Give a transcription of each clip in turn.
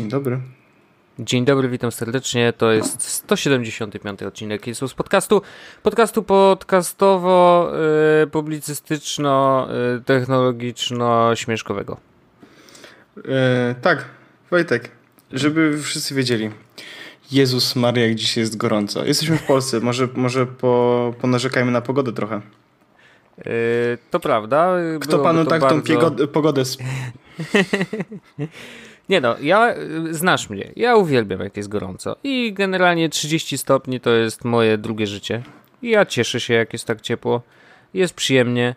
Dzień dobry. Dzień dobry, witam serdecznie. To jest 175 odcinek Jesus Podcastu. Podcastu podcastowo, y, publicystyczno, y, technologiczno, śmieszkowego. E, tak, Wojtek, żeby wszyscy wiedzieli. Jezus Maria, jak dzisiaj jest gorąco. Jesteśmy w Polsce, może, może po, ponarzekajmy na pogodę trochę. Y, to prawda. Kto panu tak bardzo... tą pogodę... Nie no, ja, znasz mnie, ja uwielbiam jak jest gorąco i generalnie 30 stopni to jest moje drugie życie. I ja cieszę się jak jest tak ciepło, jest przyjemnie.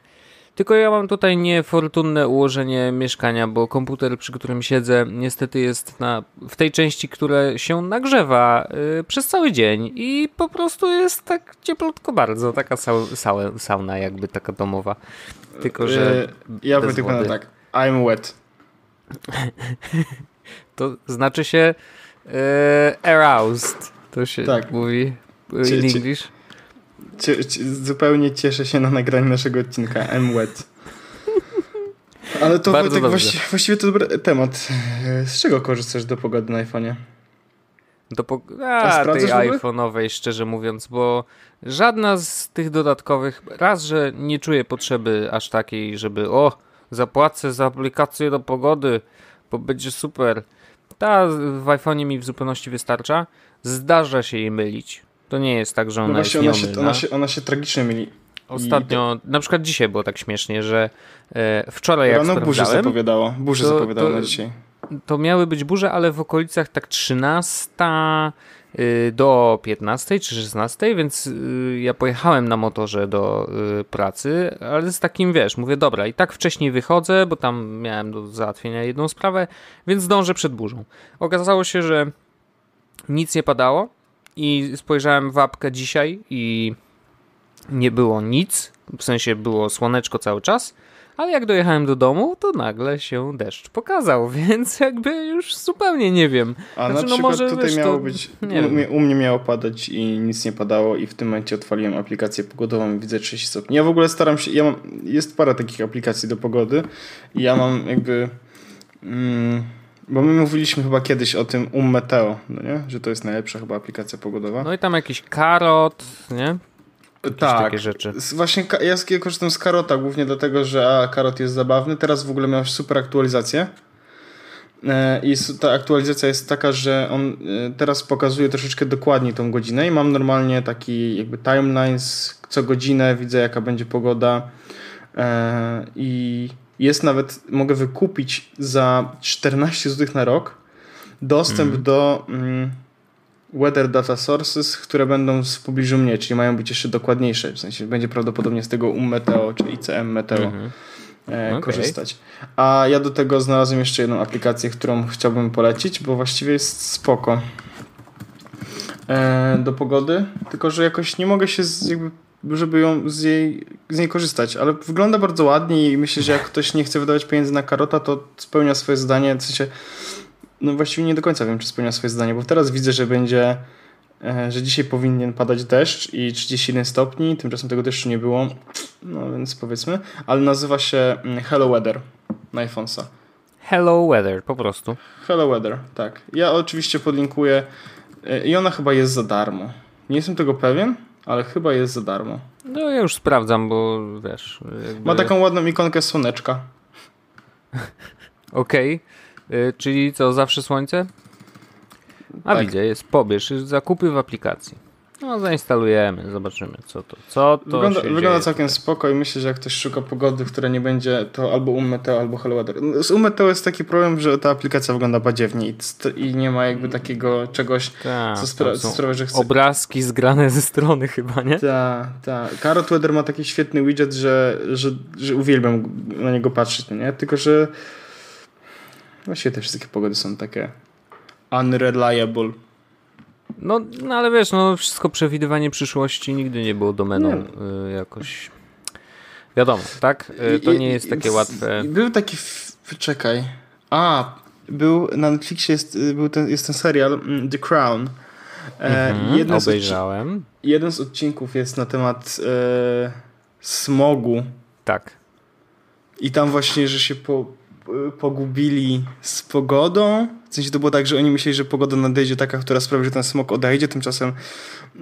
Tylko ja mam tutaj niefortunne ułożenie mieszkania, bo komputer, przy którym siedzę, niestety jest na, w tej części, która się nagrzewa yy, przez cały dzień i po prostu jest tak cieplutko bardzo, taka sau, sau, sauna jakby taka domowa. Tylko, że yy, Ja bym tylko tak, I'm wet. to znaczy się e, aroused. To się tak. mówi in English. Zupełnie cieszę się na nagranie naszego odcinka. I'm wet. Ale to tak właściwie, właściwie to dobry temat. Z czego korzystasz do pogody na iPhone'ie? Do po... A, tej iPhone'owej, szczerze mówiąc, bo żadna z tych dodatkowych, raz, że nie czuję potrzeby aż takiej, żeby o, zapłacę za aplikację do pogody, bo będzie super. Ta w iPhone'ie mi w zupełności wystarcza. Zdarza się jej mylić. To nie jest tak, że no ona no jest ona się, ona, się, ona się tragicznie myli. Ostatnio, na przykład dzisiaj było tak śmiesznie, że e, wczoraj jak Rano burzę zapowiadało, burzę zapowiadało na dzisiaj. To miały być burze, ale w okolicach tak 13 Y, do 15 czy 16, więc y, ja pojechałem na motorze do y, pracy, ale z takim wiesz, mówię, dobra, i tak wcześniej wychodzę, bo tam miałem do załatwienia jedną sprawę, więc zdążę przed burzą. Okazało się, że nic nie padało i spojrzałem w apkę dzisiaj i nie było nic, w sensie było słoneczko cały czas, ale jak dojechałem do domu, to nagle się deszcz pokazał, więc jakby już zupełnie nie wiem. A znaczy, na no przykład może, tutaj wiesz, miało to, być, u, u, mnie miało padać i nic nie padało i w tym momencie odpaliłem aplikację pogodową i widzę 30 stopni. Ja w ogóle staram się, ja mam, jest parę takich aplikacji do pogody i ja mam jakby... Mm, bo my mówiliśmy chyba kiedyś o tym Um Meteo, no nie? że to jest najlepsza chyba aplikacja pogodowa. No i tam jakiś karot, nie? Tak, takie rzeczy. Właśnie ja korzystam z Karota głównie dlatego, że a, Karot jest zabawny. Teraz w ogóle miałeś super aktualizację. E, I ta aktualizacja jest taka, że on e, teraz pokazuje troszeczkę dokładniej tą godzinę i mam normalnie taki jakby timelines co godzinę, widzę jaka będzie pogoda e, i jest nawet, mogę wykupić za 14 zł na rok dostęp mm. do weather data sources, które będą w pobliżu mnie, czyli mają być jeszcze dokładniejsze, w sensie będzie prawdopodobnie z tego UM Meteo czy ICM Meteo mhm. e, okay. korzystać. A ja do tego znalazłem jeszcze jedną aplikację, którą chciałbym polecić, bo właściwie jest spoko e, do pogody, tylko że jakoś nie mogę się z, jakby żeby ją z, jej, z niej korzystać, ale wygląda bardzo ładnie i myślę, że jak ktoś nie chce wydawać pieniędzy na karota, to spełnia swoje zdanie, w sensie no właściwie nie do końca wiem, czy spełnia swoje zdanie, bo teraz widzę, że będzie, e, że dzisiaj powinien padać deszcz i 31 stopni, tymczasem tego deszczu nie było, no więc powiedzmy, ale nazywa się mm, Hello Weather na iPhone'a. Hello Weather, po prostu. Hello Weather, tak. Ja oczywiście podlinkuję e, i ona chyba jest za darmo. Nie jestem tego pewien, ale chyba jest za darmo. No ja już sprawdzam, bo wiesz... Jakby... Ma taką ładną ikonkę słoneczka. Okej. Okay. Y, czyli co, zawsze słońce? A tak. widzę, jest pobierz, zakupy w aplikacji. No, zainstalujemy, zobaczymy, co to, co to Wygląda, wygląda całkiem spoko i myślę, że jak ktoś szuka pogody, w której nie będzie, to albo Ummeteo, albo Hello Weather. Z Ummeteo jest taki problem, że ta aplikacja wygląda badziewnie i, nie ma jakby takiego czegoś, Ta, co, spra co sprawia, że chce... Obrazki zgrane ze strony chyba, nie? Tak, tak. Carrot Weather ma taki świetny widget, że, że, że uwielbiam na niego patrzeć, nie? Tylko, że Właściwie te wszystkie pogody są takie unreliable. No, no ale wiesz, no wszystko przewidywanie przyszłości nigdy nie było domeną nie. Y, jakoś. Wiadomo, tak? Y, to nie jest takie łatwe. Był taki. Czekaj. A, był na Netflixie jest, y, był ten, jest ten serial mm, The Crown. E, mhm, obejrzałem. Z jeden z odcinków jest na temat e, smogu. Tak. I tam właśnie, że się po, pogubili z pogodą. W sensie to było tak, że oni myśleli, że pogoda nadejdzie taka, która sprawi, że ten smok odejdzie. Tymczasem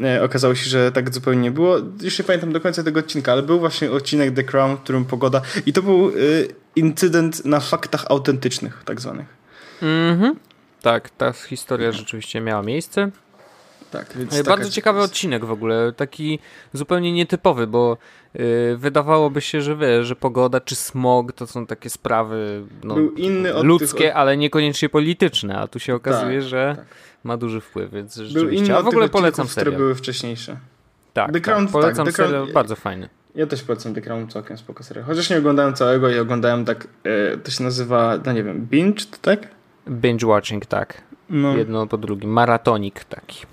e, okazało się, że tak zupełnie nie było. Już nie pamiętam do końca tego odcinka, ale był właśnie odcinek The Crown, w którym pogoda... I to był e, incydent na faktach autentycznych, tak zwanych. Mhm. Tak, ta historia rzeczywiście miała miejsce. Tak, więc Bardzo ciekawy odcinek w ogóle, taki zupełnie nietypowy, bo wydawałoby się, że wie, że pogoda czy smog to są takie sprawy no, ludzkie, tych... ale niekoniecznie polityczne, a tu się okazuje, tak, że tak. ma duży wpływ, więc Był. Inny a w ogóle polecam serial. które były wcześniejsze. Tak, The Crown, tak polecam tak, serial, Crown... bardzo fajny. Ja też polecam The Crown, całkiem spoko serial. Chociaż nie oglądałem całego i oglądałem tak, e, to się nazywa, no nie wiem, binge, tak? Binge watching, tak. No. Jedno po drugim. Maratonik taki.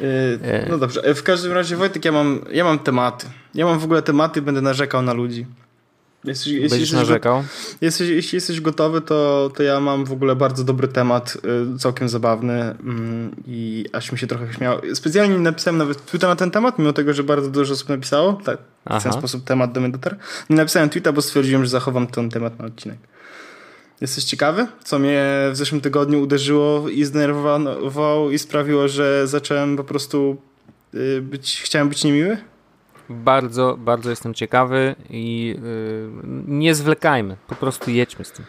Yy, no dobrze, w każdym razie Wojtek, ja mam, ja mam tematy. Ja mam w ogóle tematy, będę narzekał na ludzi. Jeśli Będziesz narzekał? Jeśli, jeśli jesteś gotowy, to, to ja mam w ogóle bardzo dobry temat, y, całkiem zabawny mm, i aż mi się trochę śmiało. Specjalnie napisałem nawet tweeta na ten temat, mimo tego, że bardzo dużo osób napisało. Tak, w ten sposób temat do mnie dotarł. Nie napisałem tweeta, bo stwierdziłem, że zachowam ten temat na odcinek. Jesteś ciekawy, co mnie w zeszłym tygodniu uderzyło i zdenerwowało i sprawiło, że zacząłem po prostu y, być, chciałem być niemiły? Bardzo, bardzo jestem ciekawy i yy, nie zwlekajmy, po prostu jedźmy z tym.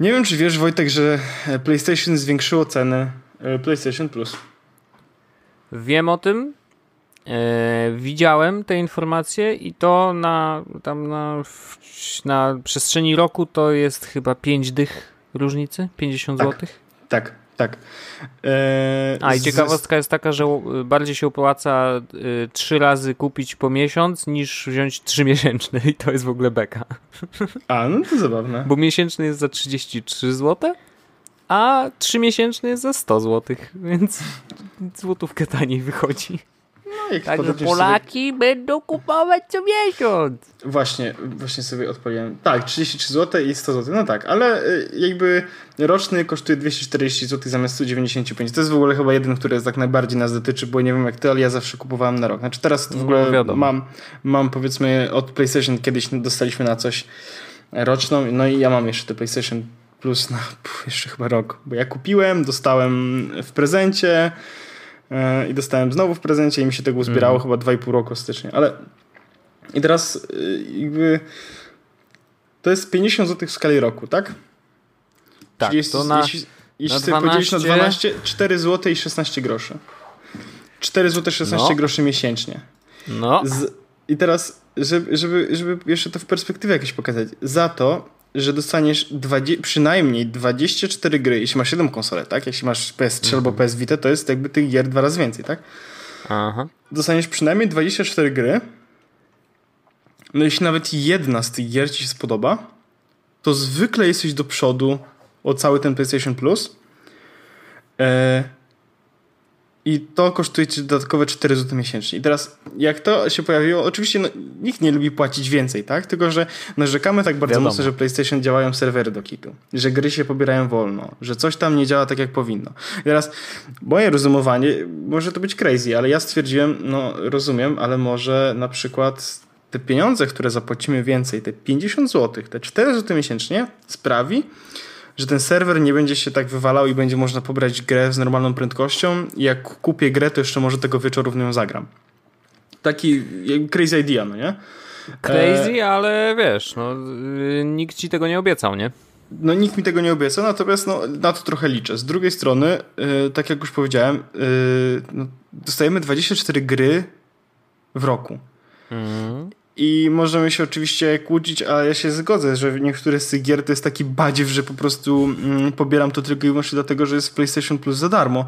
Nie wiem, czy wiesz, Wojtek, że PlayStation zwiększyło ceny y, PlayStation Plus. Wiem o tym, E, widziałem te informacje i to na, tam na, na przestrzeni roku to jest chyba 5 dych różnicy, 50 tak, zł. Tak, tak. E, A i ciekawostka z... jest taka, że bardziej się opłaca y, trzy razy kupić po miesiąc niż wziąć trzy miesięczny i to jest w ogóle beka. A, no to zabawne. Bo miesięczny jest za 33 zł, a trzy miesięczny jest za 100 zł, więc złotówkę taniej wychodzi. No, Także Polaki sobie... będą kupować co miesiąc. Właśnie, właśnie sobie odpowiedziałem. Tak, 33 zł i 100 zł. No tak, ale y, jakby roczny kosztuje 240 zł zamiast 195. To jest w ogóle chyba jeden, który jest tak najbardziej nas dotyczy, bo nie wiem jak ty, ale ja zawsze kupowałem na rok. Znaczy teraz w ogóle no, mam, mam powiedzmy od PlayStation kiedyś dostaliśmy na coś roczną, no i ja mam jeszcze te PlayStation Plus na jeszcze chyba rok, bo ja kupiłem, dostałem w prezencie, i dostałem znowu w prezencie i mi się tego uzbierało mm. chyba 2,5 roku stycznia, ale i teraz y, jakby to jest 50 zł w skali roku, tak? Tak, Czyli to na, jeśli, jeśli na 12... podzielić na 12, 4 zł i 16 groszy. 4 zł 16 no. groszy miesięcznie. No. Z, I teraz, żeby, żeby, żeby jeszcze to w perspektywie jakieś pokazać, za to że dostaniesz 20, przynajmniej 24 gry, jeśli masz 7 konsole, tak? Jeśli masz PS3 mhm. albo PS Vita, to jest jakby tych gier dwa razy więcej, tak? Aha. Dostaniesz przynajmniej 24 gry. No jeśli nawet jedna z tych gier ci się spodoba, to zwykle jesteś do przodu o cały ten PlayStation Plus. E, i to kosztuje ci dodatkowe 4 zł miesięcznie. I teraz, jak to się pojawiło, oczywiście no, nikt nie lubi płacić więcej, tak? Tylko, że narzekamy tak bardzo Wiadomo. mocno, że PlayStation działają serwery do kitu, że gry się pobierają wolno, że coś tam nie działa tak, jak powinno. I teraz, moje rozumowanie, może to być crazy, ale ja stwierdziłem, no rozumiem, ale może na przykład te pieniądze, które zapłacimy więcej, te 50 zł, te 4 zł miesięcznie, sprawi, że ten serwer nie będzie się tak wywalał i będzie można pobrać grę z normalną prędkością. I jak kupię grę, to jeszcze może tego wieczoru w nią zagram. Taki crazy idea, no nie? Crazy, e... ale wiesz, no, y, nikt ci tego nie obiecał, nie? No nikt mi tego nie obiecał, natomiast no, na to trochę liczę. Z drugiej strony, yy, tak jak już powiedziałem, yy, no, dostajemy 24 gry w roku. Mm. I możemy się oczywiście kłócić, ale ja się zgodzę, że niektóre z tych gier to jest taki badziew, że po prostu mm, pobieram to tylko i wyłącznie dlatego, że jest PlayStation Plus za darmo.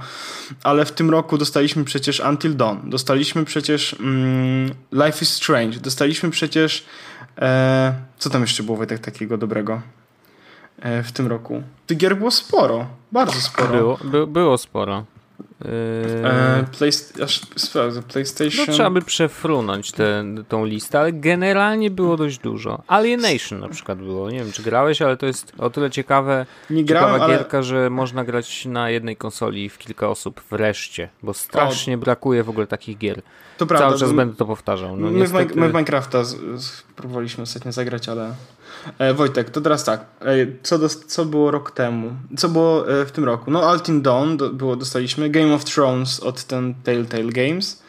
Ale w tym roku dostaliśmy przecież Until Dawn, dostaliśmy przecież mm, Life is Strange, dostaliśmy przecież e, co tam jeszcze było tak takiego dobrego e, w tym roku? Tych gier było sporo, bardzo sporo. Było, by, było sporo. E, play, aż sprawdzę, PlayStation. No trzeba by przefrunąć tę tą listę, ale generalnie było dość dużo. Alienation na przykład było. Nie wiem, czy grałeś, ale to jest o tyle ciekawe, Nie ciekawa grałem, ale gierka, że można grać na jednej konsoli w kilka osób wreszcie, bo strasznie brakuje w ogóle takich gier. to prawda. Cały czas bo będę to powtarzał. No, my, niestety... My w Minecrafta z, z, próbowaliśmy ostatnio zagrać, ale... E, Wojtek, to teraz tak. E, co, dos, co było rok temu? Co było e, w tym roku? No Altin Dawn do, było, dostaliśmy. Game of Thrones od ten Telltale Games.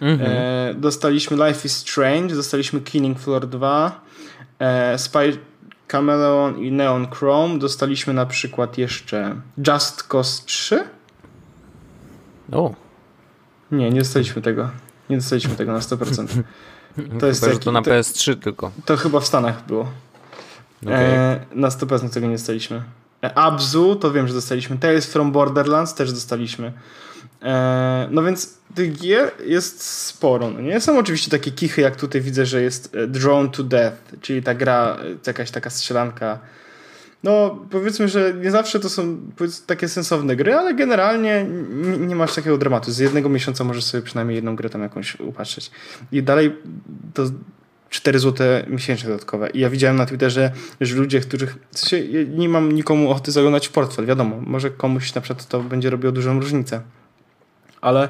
Mhm. E, dostaliśmy Life is Strange, dostaliśmy Killing Floor 2, e, Spy Chameleon i Neon Chrome. Dostaliśmy na przykład jeszcze Just Cause 3. O, Nie, nie dostaliśmy tego. Nie dostaliśmy tego na 100%. To jest chyba, taki- to na to- PS3 tylko. To chyba w Stanach było. Okej. E, na 100% tego nie dostaliśmy. Abzu, to wiem, że dostaliśmy. Tales from Borderlands też dostaliśmy. E, no więc tych gier jest sporo. No nie są oczywiście takie kichy, jak tutaj widzę, że jest e, Drawn to Death, czyli ta gra, e, jakaś taka strzelanka. No, powiedzmy, że nie zawsze to są takie sensowne gry, ale generalnie n- nie masz takiego dramatu. Z jednego miesiąca możesz sobie przynajmniej jedną grę tam jakąś upatrzeć. I dalej to 4 zł miesięcznie dodatkowe. I ja widziałem na Twitterze, że ludzie, których. W sensie, nie mam nikomu ochoty zaglądać w portfel, wiadomo. Może komuś na przykład to będzie robiło dużą różnicę. Ale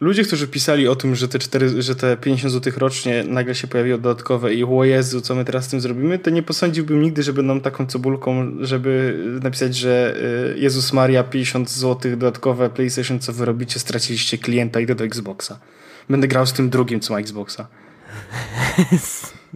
ludzie, którzy pisali o tym, że te, 4, że te 50 zł rocznie nagle się pojawiło dodatkowe i o Jezu, co my teraz z tym zrobimy, to nie posądziłbym nigdy, że będą taką cebulką, żeby napisać, że y, Jezus Maria, 50 zł dodatkowe PlayStation, co wy robicie, straciliście klienta, idę do Xboxa. Będę grał z tym drugim, co ma Xboxa.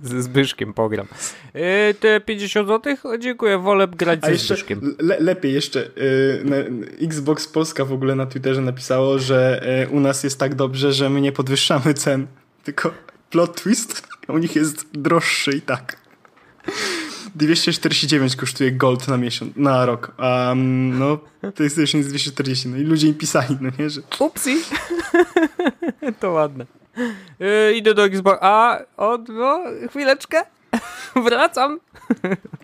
Ze Zbyszkiem pogram. E, te 50 zł? O, dziękuję, wolę grać ze Zbyszkiem. le, lepiej jeszcze y, na, Xbox Polska w ogóle na Twitterze napisało, że y, u nas jest tak dobrze, że my nie podwyższamy cen, tylko plot twist u nich jest droższy i tak. 249 kosztuje gold na miesiąc, na rok, a um, no PlayStation jest 240, no i ludzie im pisali, no nie, że Upsi. to ładne. E, idę do Xbox. A, o, no, chwileczkę. Wracam.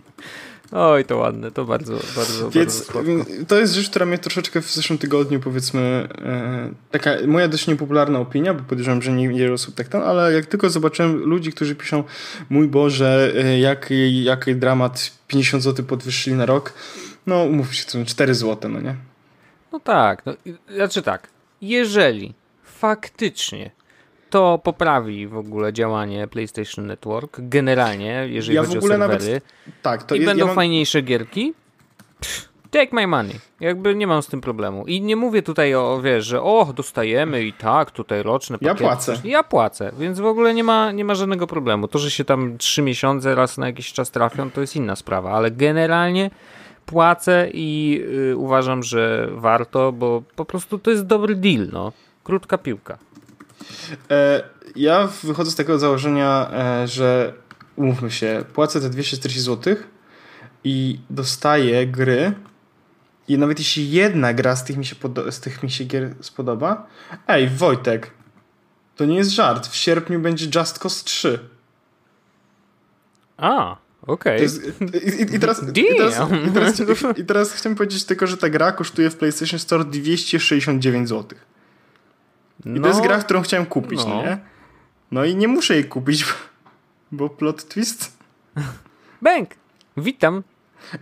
Oj, to ładne, to bardzo, bardzo, Więc bardzo to jest rzecz, która mnie troszeczkę w zeszłym tygodniu, powiedzmy, e, taka moja dość niepopularna opinia, bo podejrzewam, że nie wiele osób tak ten, ale jak tylko zobaczyłem ludzi, którzy piszą, mój Boże, e, jaki, jaki dramat, 50 zł podwyższyli na rok, no umówmy się, to są 4 zł, no nie? No tak, no, znaczy tak, jeżeli faktycznie to poprawi w ogóle działanie PlayStation Network, generalnie, jeżeli Ja w chodzi ogóle o nawet serwery, Tak, to i jest, będą ja mam, fajniejsze gierki, pff, take my money. Jakby nie mam z tym problemu. I nie mówię tutaj o, wiesz, że o, dostajemy i tak, tutaj roczne Ja pakiety. płacę. Ja płacę, więc w ogóle nie ma, nie ma żadnego problemu. To, że się tam trzy miesiące raz na jakiś czas trafią, to jest inna sprawa, ale generalnie płacę i y, uważam, że warto, bo po prostu to jest dobry deal, no. Krótka piłka. E, ja wychodzę z takiego założenia, e, że umówmy się, płacę te 240 zł i dostaję gry i nawet jeśli jedna gra z tych mi się, z tych mi się gier spodoba, ej Wojtek, to nie jest żart, w sierpniu będzie Just Cause 3. A, okej. I, i, i, teraz, i, teraz, Damn. i, teraz, I teraz chciałem powiedzieć tylko, że ta gra kosztuje w PlayStation Store 269 zł. I to jest gra, którą chciałem kupić, no. no. nie? No i nie muszę jej kupić, bo, bo plot twist. Bęk! Witam.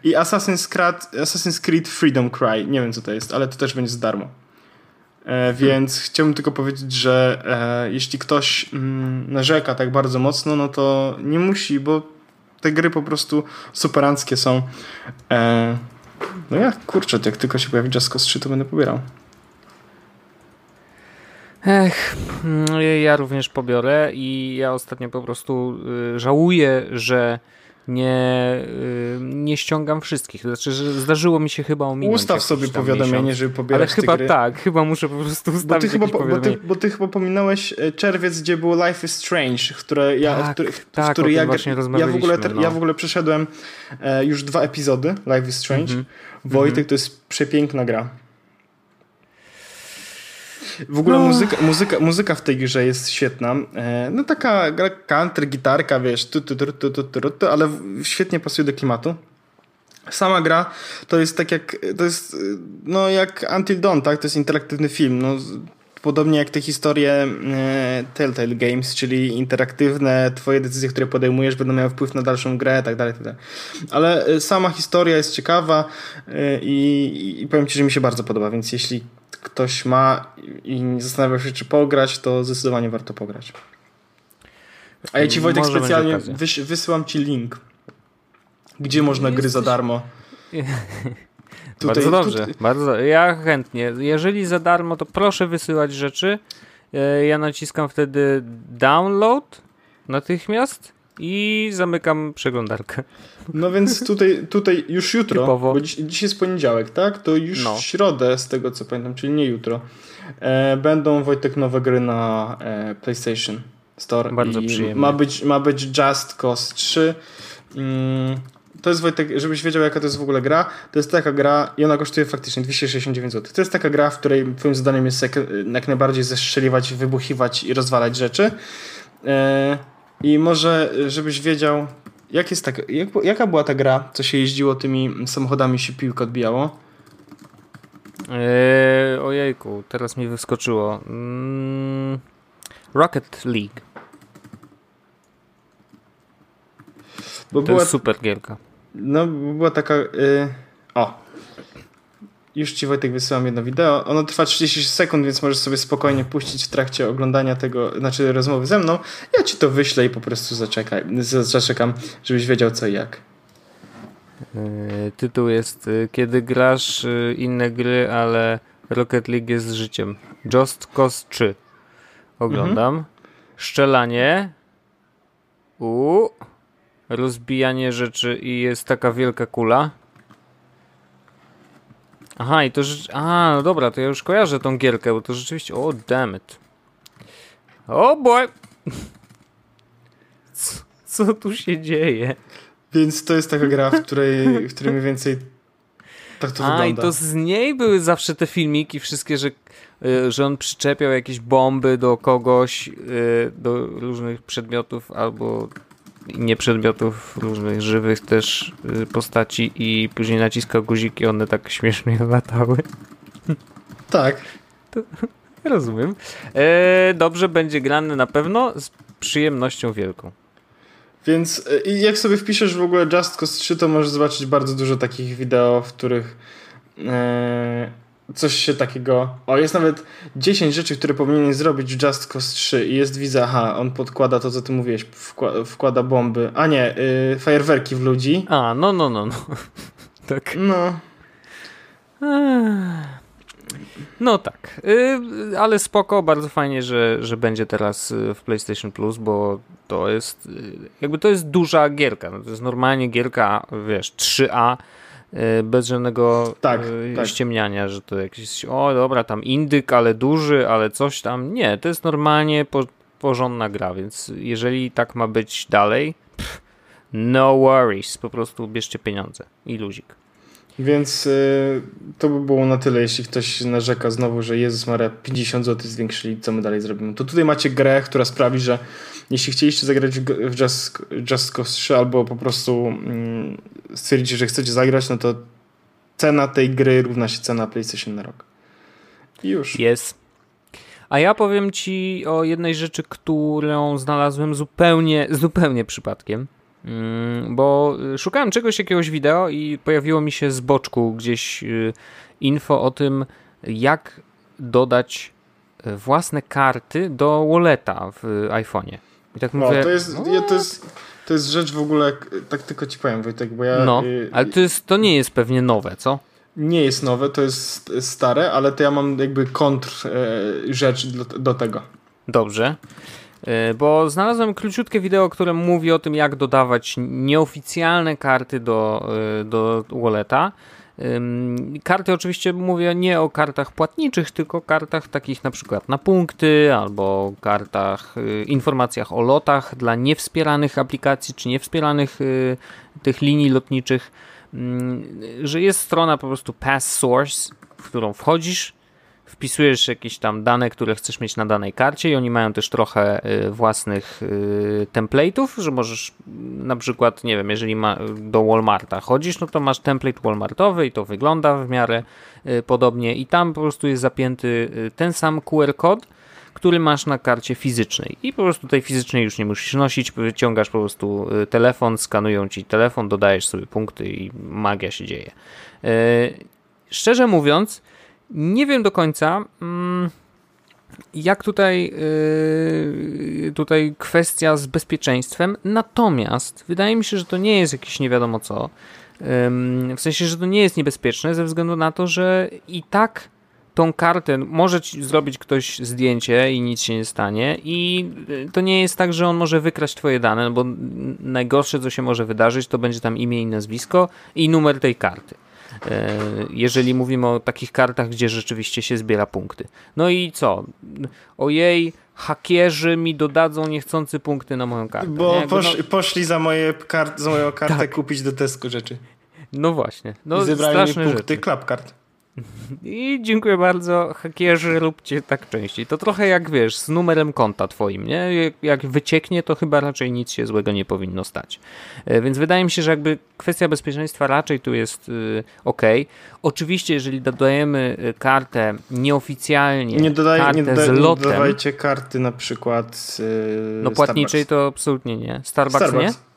I Assassin's Creed, Assassin's Creed Freedom Cry. Nie wiem co to jest, ale to też będzie za darmo. E, więc chciałbym tylko powiedzieć, że e, jeśli ktoś mm, narzeka tak bardzo mocno, no to nie musi, bo te gry po prostu superanckie są. E, no ja kurczę, jak tylko się pojawi Just Cause 3, to będę pobierał. Ech, mm, ja również pobiorę i ja ostatnio po prostu y, żałuję, że nie, y, nie ściągam wszystkich. Znaczy, że zdarzyło mi się chyba ominąć. Ustaw sobie powiadomienie, miesiąc. żeby Ale pobierać te chyba gry. tak, chyba muszę po prostu Bo ty, ustawić chyba, bo, ty, bo ty chyba pominąłeś e, czerwiec, gdzie było Life is Strange, które ja, Tak, w który, w tak, który o tym ja, ja, w ogóle, no. ja w ogóle przeszedłem e, już dwa epizody Life is Strange. Mhm. Wojtek, to jest przepiękna gra. W ogóle No. muzyka, muzyka, muzyka w tej grze jest świetna. E, no taka gra country, gitarka, wiesz, tu, tu, tu, tu, tu, tu, ale świetnie pasuje do klimatu. Sama gra to jest tak jak, to jest no jak Until Dawn, tak? To jest interaktywny film, no podobnie jak te historie e, Telltale Games, czyli interaktywne, twoje decyzje, które podejmujesz będą miały wpływ na dalszą grę, tak dalej, tak dalej. Ale e, sama historia jest ciekawa e, i, i powiem ci, że mi się bardzo podoba, więc jeśli ktoś ma i zastanawia się, czy pograć, to zdecydowanie warto pograć. A ja ci Wojtek Może specjalnie wys wysyłam ci link, gdzie można Jesteś... gry za darmo. Tutaj, bardzo dobrze, tutaj... bardzo Ja chętnie. Jeżeli za darmo, to proszę wysyłać rzeczy. E, ja naciskam wtedy download natychmiast i zamykam przeglądarkę. No więc tutaj, tutaj już jutro, Typowo. bo dziś, dziś jest poniedziałek, tak? To już no. w środę, z tego co pamiętam, czyli nie jutro, e, będą Wojtek nowe gry na e, PlayStation Store. Bardzo przyjemnie. Ma być, ma być Just Cause 3. Mm, to jest Wojtek, żebyś wiedział jaka to jest w ogóle gra, to jest taka gra i ona kosztuje faktycznie 269 zł. To jest taka gra, w której twoim zadaniem jest jak, jak najbardziej zestrzeliwać, wybuchiwać i rozwalać rzeczy. E, I może, żebyś wiedział, jak jest tak, jak, jaka była ta gra, co się jeździło tymi samochodami, się piłka odbijało? Eee, ojejku, teraz mi wyskoczyło. Mm, Rocket League. Bo to była, jest super gierka. No, była taka. Yy, o. Już ci Wojtek wysyłam jedno wideo. Ono trwa 30 sekund, więc możesz sobie spokojnie puścić w trakcie oglądania tego, znaczy rozmowy ze mną. Ja ci to wyślę i po prostu zaczekaj, zaczekam, żebyś wiedział co i jak. Yy, tytuł jest yy, Kiedy grasz yy, inne gry, ale Rocket League jest życiem. Just Cause 3. Oglądam. Mhm. Szczelanie. U rozbijanie rzeczy i jest taka wielka kula. Aha, i to rzecz... A, no dobra, to ja już kojarzę tą gierkę, bo to rzeczywiście... O, oh, damn it. O oh boy! Co, co tu się dzieje? Więc to jest taka gra, w której, w której mniej więcej tak to A, wygląda. i to z niej były zawsze te filmiki wszystkie, że, y, że on przyczepiał jakieś bomby do kogoś, y, do różnych przedmiotów albo nie przedmiotów różnych żywych też y, postaci i później naciskał guziki, one tak śmiesznie latały. Tak. To, rozumiem. E, dobrze będzie grany na pewno z przyjemnością wielką. Więc e, jak sobie wpiszesz w ogóle Just Cause 3, to możesz zobaczyć bardzo dużo takich wideo, w których e, coś się takiego. O, jest nawet 10 rzeczy, które powinien zrobić w Just Cause 3 i jest wiza, aha, on podkłada to, co ty mówiłeś, wkłada, wkłada bomby, a nie, yy, fajerwerki w ludzi. A, no, no, no, no. tak. No. No tak, yy, ale spoko, bardzo fajnie, że, że będzie teraz y, w PlayStation Plus, bo to jest, y, jakby to jest duża gierka, no to jest normalnie gierka, wiesz, 3A, E, bez żadnego tak, e, tak. ściemniania, że to jakiś, o dobra, tam indyk, ale duży, ale coś tam. Nie, to jest normalnie po, porządna gra, więc jeżeli tak ma być dalej, pff, no worries, po prostu bierzcie pieniądze i luzik. Więc y, to by było na tyle, jeśli ktoś narzeka znowu, że Jezus Maria 50 zł zwiększyli, co my dalej zrobimy. To tutaj macie grę, która sprawi, że jeśli chcieliście zagrać w Just, Just Cause 3 albo po prostu mm, stwierdzicie, że chcecie zagrać, no to cena tej gry równa się cena PlayStation na rok. I już. Jest. A ja powiem ci o jednej rzeczy, którą znalazłem zupełnie, zupełnie przypadkiem. Mm, bo y, szukałem czegoś, jakiegoś wideo i pojawiło mi się z boczku gdzieś y, info o tym, jak dodać y, własne karty do walleta w iPhone'ie. I tak mówię, no, to, jest, no... to, jest, to jest rzecz w ogóle, tak tylko ci powiem Wojtek, bo ja... No, ale to, jest, to nie jest pewnie nowe, co? Nie jest nowe, to jest stare, ale to ja mam jakby kontr e, rzecz do, do tego. Dobrze. E, bo znalazłem króciutkie wideo, które mówi o tym, jak dodawać nieoficjalne karty do, e, do walleta. Karty oczywiście mówię nie o kartach płatniczych, tylko kartach takich na przykład na punkty albo kartach, e, informacjach o lotach dla niewspieranych aplikacji czy niewspieranych tych linii lotniczych, że jest strona po prostu Pass Source, w którą wchodzisz, wpisujesz jakieś tam dane, które chcesz mieć na danej karcie i oni mają też trochę y, własnych y, template'ów, że możesz na przykład, nie wiem, jeżeli ma, do Walmarta chodzisz, no to masz template Walmartowy i to wygląda w miarę y, podobnie i tam po prostu jest zapięty ten sam QR kod, który masz na karcie fizycznej i po prostu tej fizycznej już nie musisz nosić, wyciągasz po prostu telefon, skanują ci telefon, dodajesz sobie punkty i magia się dzieje. Szczerze mówiąc, nie wiem do końca, mm, jak tutaj, yy, tutaj kwestia z bezpieczeństwem, natomiast wydaje mi się, że to nie jest jakieś nie wiadomo co. W sensie, że to nie jest niebezpieczne ze względu na to, że i tak tą kartę może zrobić ktoś zdjęcie i nic się nie stanie i y, to nie jest tak, że on może wykraść twoje dane, bo najgorsze co się może wydarzyć to będzie tam imię i nazwisko i numer tej karty. E, jeżeli mówimy o takich kartach, gdzie rzeczywiście się zbiera punkty. No i co? Ojej, hakierzy mi dodadzą niechcący punkty na moją kartę. Bo posz, no... poszli za, moje kart, za moją kartę tak. kupić do Tesco rzeczy. No właśnie. No, I zebrali mi punkty klapkart. I dziękuję bardzo, hakierzy, róbcie tak częściej. To trochę jak wiesz, z numerem konta twoim, nie? Jak wycieknie, to chyba raczej nic się złego nie powinno stać. E, więc wydaje mi się, że jakby kwestia bezpieczeństwa raczej tu jest y, ok. Oczywiście, jeżeli dodajemy y, kartę nieoficjalnie, nie dodaj, kartę nie z lotem... Nie dodawajcie karty na przykład yy, No płatniczej Starbucks. to absolutnie nie. Starbucks, Starbucks. nie?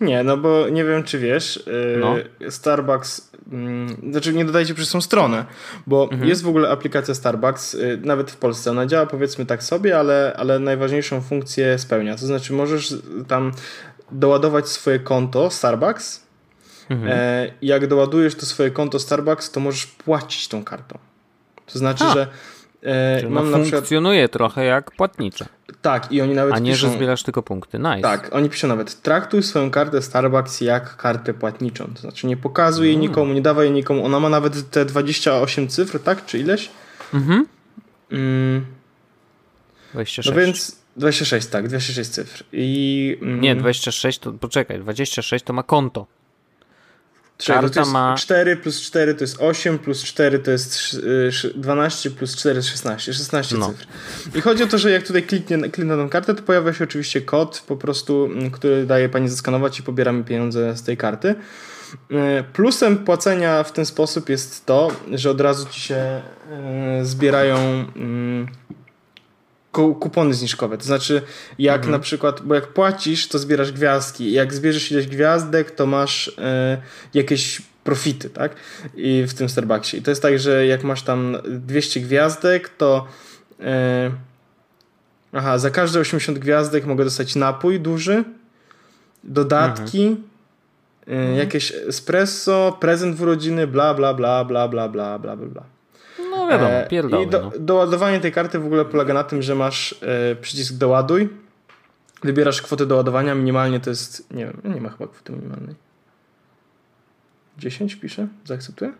Nie, no bo nie wiem, czy wiesz, no. Starbucks, mm, znaczy nie dodajcie przez tą stronę, bo mhm. jest w ogóle aplikacja Starbucks, y, nawet w Polsce, ona działa powiedzmy tak sobie, ale, ale najważniejszą funkcję spełnia, to znaczy możesz tam doładować swoje konto Starbucks, mhm. E, jak doładujesz to swoje konto Starbucks, to możesz płacić tą kartą. To znaczy, że E, mam no, funkcjonuje przykład... trochę jak płatnicze. Tak, i oni nawet A nie, piszą... że zbierasz tylko punkty. Nice. Tak, oni piszą nawet traktuj swoją kartę Starbucks jak kartę płatniczą. To znaczy nie pokazuj jej mm. nikomu, nie dawaj jej nikomu. Ona ma nawet te 28 cyfr, tak? Czy ileś? Mhm. Mm. 26. No więc 26, tak, 26 cyfr. I, mm... Nie, 26 to, poczekaj, 26 to ma konto. To jest ma... 4 plus 4 to jest 8, plus 4 to jest 12, plus 4 jest 16. 16 no. cyfr. I chodzi o to, że jak tutaj kliknie, kliknę na tą kartę, to pojawia się oczywiście kod po prostu, mm, który daje pani zaskanować i pobieramy pieniądze z tej karty. E, plusem płacenia w ten sposób jest to, że od razu ci się e, zbierają mm, kupony zniżkowe. To znaczy, jak mhm. na przykład, bo jak płacisz, to zbierasz gwiazdki. Jak zbierzesz ileś gwiazdek, to masz e, jakieś profity, tak? I w tym Starbucksie. I to jest tak, że jak masz tam 200 gwiazdek, to e, aha, za każde 80 gwiazdek mogę dostać napój duży, dodatki, mhm. e, jakieś espresso, prezent w urodziny, bla, bla, bla, bla, bla, bla, bla, bla. Wiadomo, pierdoły, I do, no. doładowanie tej karty w ogóle polega na tym, że masz e, przycisk doładuj, wybierasz kwotę doładowania, minimalnie to jest, nie wiem, nie ma chyba kwoty minimalnej. 10 pisze? Zaakceptuję?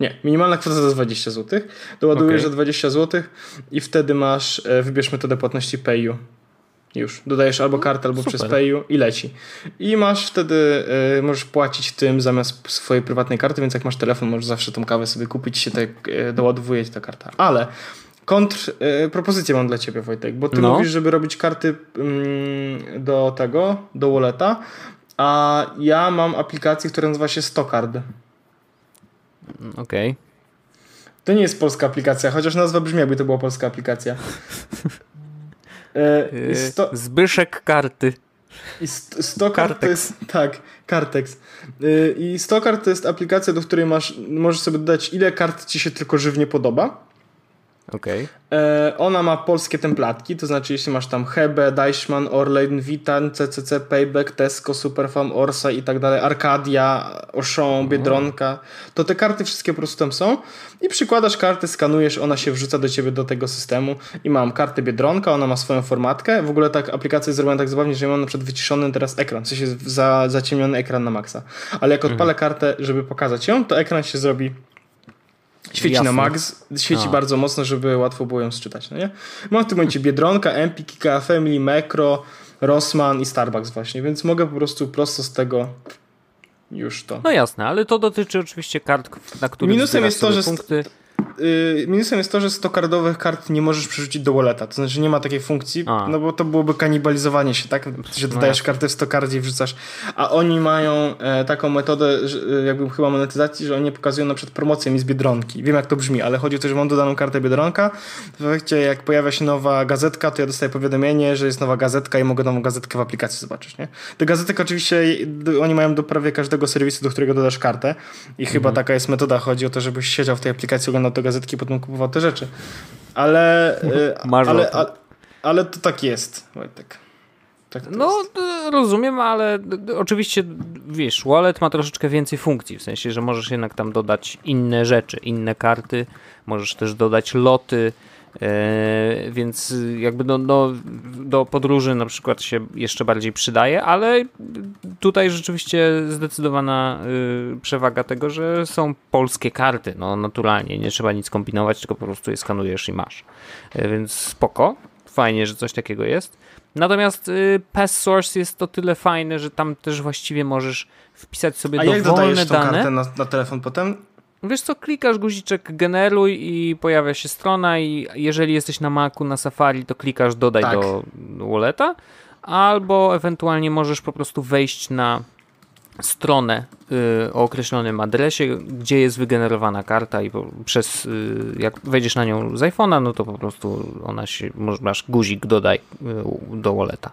Nie, minimalna kwota to jest 20 zł. Doładujesz okay. za 20 zł i wtedy masz, e, wybierz metodę płatności PayU. Już. Dodajesz albo kartę, albo Super. przez PayU i leci. I masz wtedy, y, możesz płacić tym zamiast swojej prywatnej karty, więc jak masz telefon, możesz zawsze tą kawę sobie kupić, się tak y, doładowuje ta karta. Ale kontr, y, propozycję mam dla ciebie Wojtek, bo ty no. mówisz, żeby robić karty mm, do tego, do walleta, a ja mam aplikację, która nazywa się Stockard. Okej. Okay. To nie jest polska aplikacja, chociaż nazwa brzmi jakby to była polska aplikacja. E, yy, sto... Zbyszek karty. I st Stokart to jest. Tak, Kartex. E, I Stokart to jest aplikacja, do której masz, możesz sobie dodać, ile kart ci się tylko żywnie podoba. Okay. E, ona ma polskie templatki, to znaczy jeśli masz tam Hebe, Deichmann, Orlean, Witan, CCC, Payback, Tesco, Superfarm, Orsa i tak dalej, Arcadia, Auchan, Biedronka, to te karty wszystkie po prostu tam są i przykładasz kartę, skanujesz, ona się wrzuca do ciebie do tego systemu. I mam kartę Biedronka, ona ma swoją formatkę, w ogóle tak aplikacja jest zrobiona tak zabawnie, że mam na przykład wyciszony teraz ekran, w sensie za, zaciemniony ekran na maksa, ale jak odpalę mhm. kartę, żeby pokazać ją, to ekran się zrobi Świeci Jasne. na max, świeci A. bardzo mocno, żeby łatwo było ją sczytać, no nie? Mam w tym momencie Biedronka, Empik, Kika Family, Mekro, Rossmann i Starbucks właśnie, więc mogę po prostu prosto z tego już to. No jasne, ale to dotyczy oczywiście kart, na których Minusem jest to, że punkty. Y, minusem jest to, że 100 kardowych kart nie możesz przerzucić do walleta. To znaczy nie ma takiej funkcji, a. no bo to byłoby kanibalizowanie się, tak? Że no dodajesz no kartę w 100 kart i wrzucasz. A oni mają e, taką metodę, że, e, jakby chyba monetyzacji, że oni pokazują na przykład promocję mi z Biedronki. Wiem jak to brzmi, ale chodzi o to, że mam dodaną kartę Biedronka. W efekcie jak pojawia się nowa gazetka, to ja dostaję powiadomienie, że jest nowa gazetka i mogę nową gazetkę w aplikacji zobaczyć, nie? Te gazetek oczywiście oni mają do prawie każdego serwisu, do którego dodasz kartę i chyba mhm. taka jest metoda. Chodzi o to, żebyś siedział w tej aplikacji, oglądał te gazetki, potem kupował te rzeczy. Ale, e, Masz ale, ale, ale to tak jest, Wojtek. Tak no, jest. rozumiem, ale oczywiście, wiesz, wallet ma troszeczkę więcej funkcji, w sensie, że możesz jednak tam dodać inne rzeczy, inne karty, możesz też dodać loty, więc jakby no, no, do podróży na przykład się jeszcze bardziej przydaje, ale tutaj rzeczywiście zdecydowana y, przewaga tego, że są polskie karty, no naturalnie, nie trzeba nic kombinować, tylko po prostu je skanujesz i masz. E, więc spoko, fajnie, że coś takiego jest. Natomiast y, Pass Source jest to tyle fajne, że tam też właściwie możesz wpisać sobie A dowolne jak dane. kartę na, na telefon potem? Wiesz co, klikasz guziczek generuj i pojawia się strona i jeżeli jesteś na Macu, na Safari, to klikasz dodaj tak. do walleta, albo ewentualnie możesz po prostu wejść na stronę y, o określonym adresie, gdzie jest wygenerowana karta i po, przez, y, jak wejdziesz na nią z iPhone'a, no to po prostu ona się, masz guzik dodaj y, do walleta.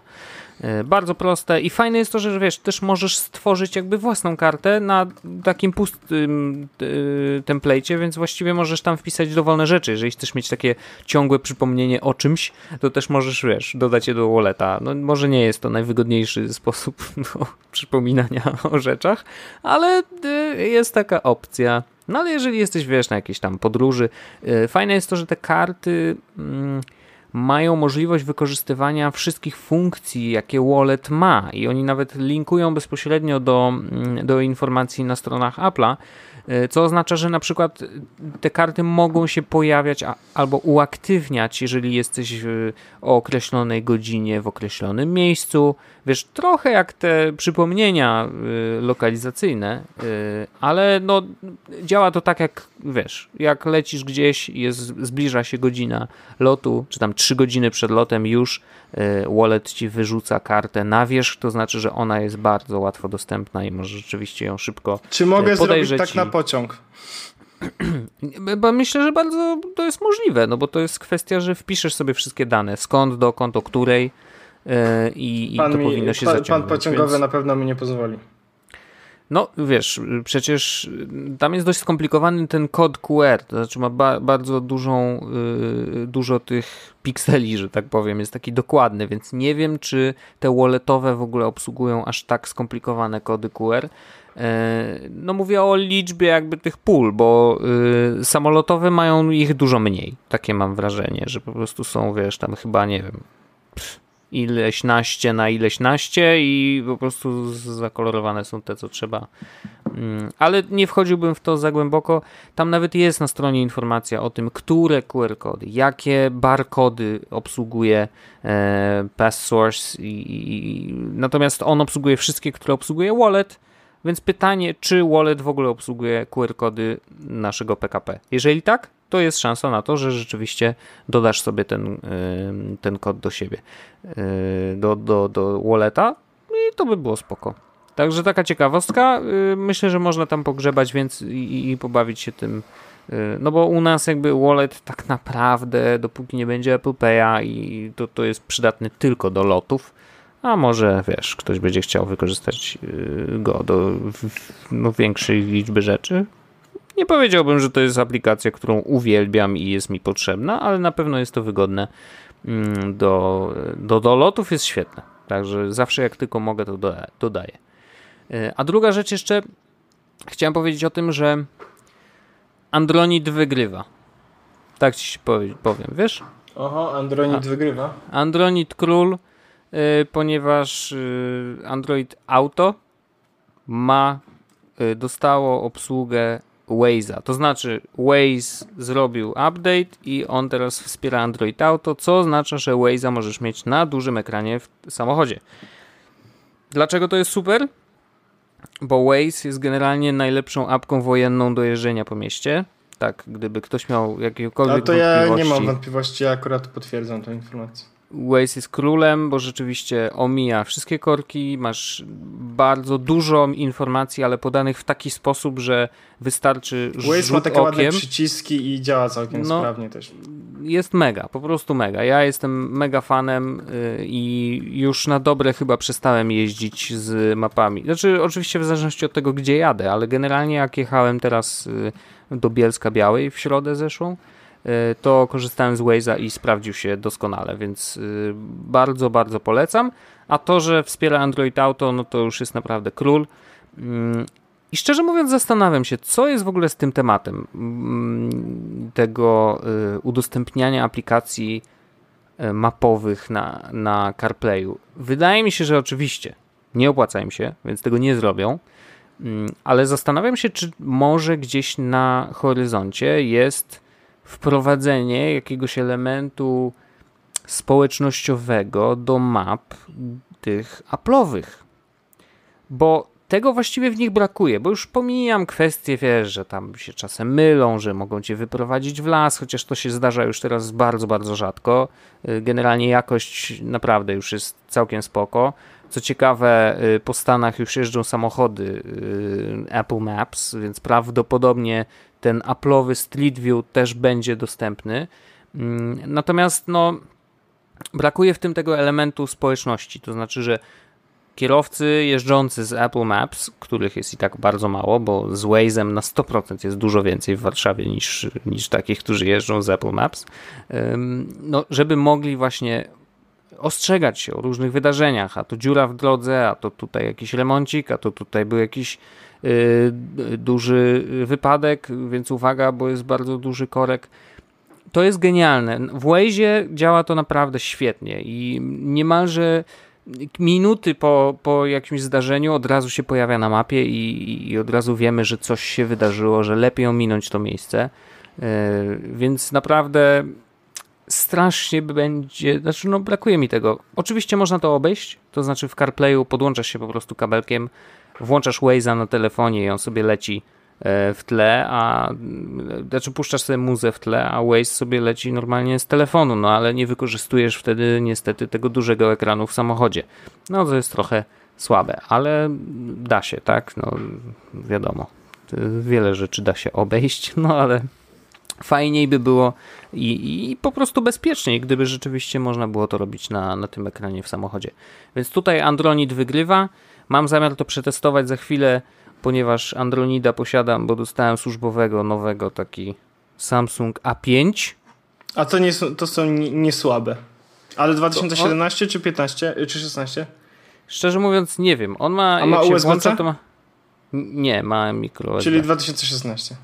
E, bardzo proste i fajne jest to, że wiesz, też możesz stworzyć jakby własną kartę na takim pustym yy, template'cie, więc właściwie możesz tam wpisać dowolne rzeczy. Jeżeli chcesz mieć takie ciągłe przypomnienie o czymś, to też możesz, wiesz, dodać je do walleta. No może nie jest to najwygodniejszy sposób do przypominania o rzeczach, ale yy, jest taka opcja. No ale jeżeli jesteś, wiesz, na jakiejś tam podróży, yy, fajne jest to, że te karty mm, mają możliwość wykorzystywania wszystkich funkcji, jakie wallet ma i oni nawet linkują bezpośrednio do, mm, do informacji na stronach Apple'a, E, co oznacza, że na przykład te karty mogą się pojawiać albo uaktywniać, jeżeli jesteś o określonej godzinie w określonym miejscu. Wiesz, trochę jak te przypomnienia e, lokalizacyjne, e, ale no, działa to tak jak, wiesz, jak lecisz gdzieś, jest, zbliża się godzina lotu, czy tam trzy godziny przed lotem już wallet ci wyrzuca kartę na wierzch, to znaczy, że ona jest bardzo łatwo dostępna i możesz rzeczywiście ją szybko Czy mogę zrobić tak na pociąg. Myślę, że bardzo to jest możliwe, no bo to jest kwestia, że wpiszesz sobie wszystkie dane, skąd, dokąd, o której yy, i, pan to mi, powinno się pan, zaciągnąć. Pan pociągowy więc... na pewno mi nie pozwoli. No wiesz, przecież tam jest dość skomplikowany ten kod QR, to znaczy ma ba bardzo dużą, yy, dużo tych pikseli, że tak powiem, jest taki dokładny, więc nie wiem, czy te walletowe w ogóle obsługują aż tak skomplikowane kody QR. E, no mówię o liczbie jakby tych pól, bo y, samolotowe mają ich dużo mniej. Takie mam wrażenie, że po prostu są, wiesz, tam chyba, nie wiem, naście na ileś naście i po prostu zakolorowane są te, co trzeba. Mm, ale nie wchodziłbym w to za głęboko. Tam nawet jest na stronie informacja o tym, które QR-kody, jakie barkody obsługuje e. I, i, natomiast on obsługuje wszystkie, które obsługuje Wallet więc pytanie, czy wallet w ogóle obsługuje QR-kody naszego PKP? Jeżeli tak, to jest szansa na to, że rzeczywiście dodasz sobie ten, ten kod do siebie, do, do, do walleta i to by było spoko. Także taka ciekawostka. Myślę, że można tam pogrzebać więc i, i pobawić się tym. No bo u nas jakby wallet tak naprawdę, dopóki nie będzie Apple Pay'a i to, to jest przydatny tylko do lotów, a może wiesz, ktoś będzie chciał wykorzystać y, go do no, większej liczby rzeczy. Nie powiedziałbym, że to jest aplikacja, którą uwielbiam i jest mi potrzebna, ale na pewno jest to wygodne mm, do, do, do lotów, jest świetne. Także zawsze jak tylko mogę, to dodaję. Y, a druga rzecz jeszcze, chciałem powiedzieć o tym, że Andronid wygrywa. Tak ci powiem, wiesz? Oho, Andronid A, wygrywa. Andronid król Y, ponieważ y, Android Auto ma, dostało obsługę Waze'a. To znaczy Waze zrobił update i on teraz wspiera Android Auto, co oznacza, że Waze'a możesz mieć na dużym ekranie w samochodzie. Dlaczego to jest super? Bo Waze jest generalnie najlepszą apką wojenną do jeżdżenia po mieście. tak, gdyby ktoś miał jakiekolwiek A to ja nie mam wątpliwości, ja akurat potwierdzam tę informację. Waze jest królem, bo rzeczywiście omija wszystkie korki, masz bardzo dużo informacji, ale podanych w taki sposób, że wystarczy Waze ma takie okiem. ładne przyciski i działa całkiem no, sprawnie też. Jest mega, po prostu mega. Ja jestem mega fanem yy, i już na dobre chyba przestałem jeździć z mapami. Znaczy oczywiście w zależności od tego, gdzie jadę, ale generalnie jak jechałem teraz yy, do Bielska Białej w środę zeszłą, to korzystałem z Waze'a i sprawdził się doskonale, więc y, bardzo, bardzo polecam. A to, że wspiera Android Auto, no to już jest naprawdę król. Mm, I szczerze mówiąc, zastanawiam się, co jest w ogóle z tym tematem mm, tego y, udostępniania aplikacji y, mapowych na, na CarPlayu. Wydaje mi się, że oczywiście nie opłaca im się, więc tego nie zrobią. Mm, ale zastanawiam się, czy może gdzieś na horyzoncie jest wprowadzenie jakiegoś elementu społecznościowego do map tych Apple'owych. Bo tego właściwie w nich brakuje, bo już pomijam kwestię, wiesz, że tam się czasem mylą, że mogą cię wyprowadzić w las, chociaż to się zdarza już teraz bardzo, bardzo rzadko. Y, generalnie jakość naprawdę już jest całkiem spoko. Co ciekawe, y, po Stanach już jeżdżą samochody y, Apple Maps, więc prawdopodobnie ten Apple'owy Street View też będzie dostępny. Mm, natomiast no, brakuje w tym tego elementu społeczności, to znaczy, że kierowcy jeżdżący z Apple Maps, których jest i tak bardzo mało, bo z Waze'em na 100% jest dużo więcej w Warszawie niż, niż takich, którzy jeżdżą z Apple Maps, no, żeby mogli właśnie ostrzegać się o różnych wydarzeniach, a to dziura w drodze, a to tutaj jakiś remoncik, a to tutaj był jakiś duży wypadek, więc uwaga, bo jest bardzo duży korek. To jest genialne. W Waze działa to naprawdę świetnie i niemalże minuty po, po jakimś zdarzeniu od razu się pojawia na mapie i, i od razu wiemy, że coś się wydarzyło, że lepiej ominąć to miejsce. Y, więc naprawdę strasznie będzie, znaczy no brakuje mi tego. Oczywiście można to obejść, to znaczy w CarPlayu podłączasz się po prostu kabelkiem włączasz Waze'a na telefonie i on sobie leci e, w tle, a znaczy puszczasz sobie muzę w tle, a Waze sobie leci normalnie z telefonu, no ale nie wykorzystujesz wtedy niestety tego dużego ekranu w samochodzie. No to jest trochę słabe, ale da się, tak? No wiadomo, wiele rzeczy da się obejść, no ale fajniej by było i, i, po prostu bezpieczniej, gdyby rzeczywiście można było to robić na, na tym ekranie w samochodzie. Więc tutaj Android wygrywa. Mam zamiar to przetestować za chwilę, ponieważ Andronida posiadam, bo dostałem służbowego nowego taki Samsung A5. A to, nie, to są nie słabe. Ale 2017 czy 15 czy 16? Szczerze mówiąc nie wiem. On ma A ma USB-C? Ma... Nie, ma mikro. Czyli 2016.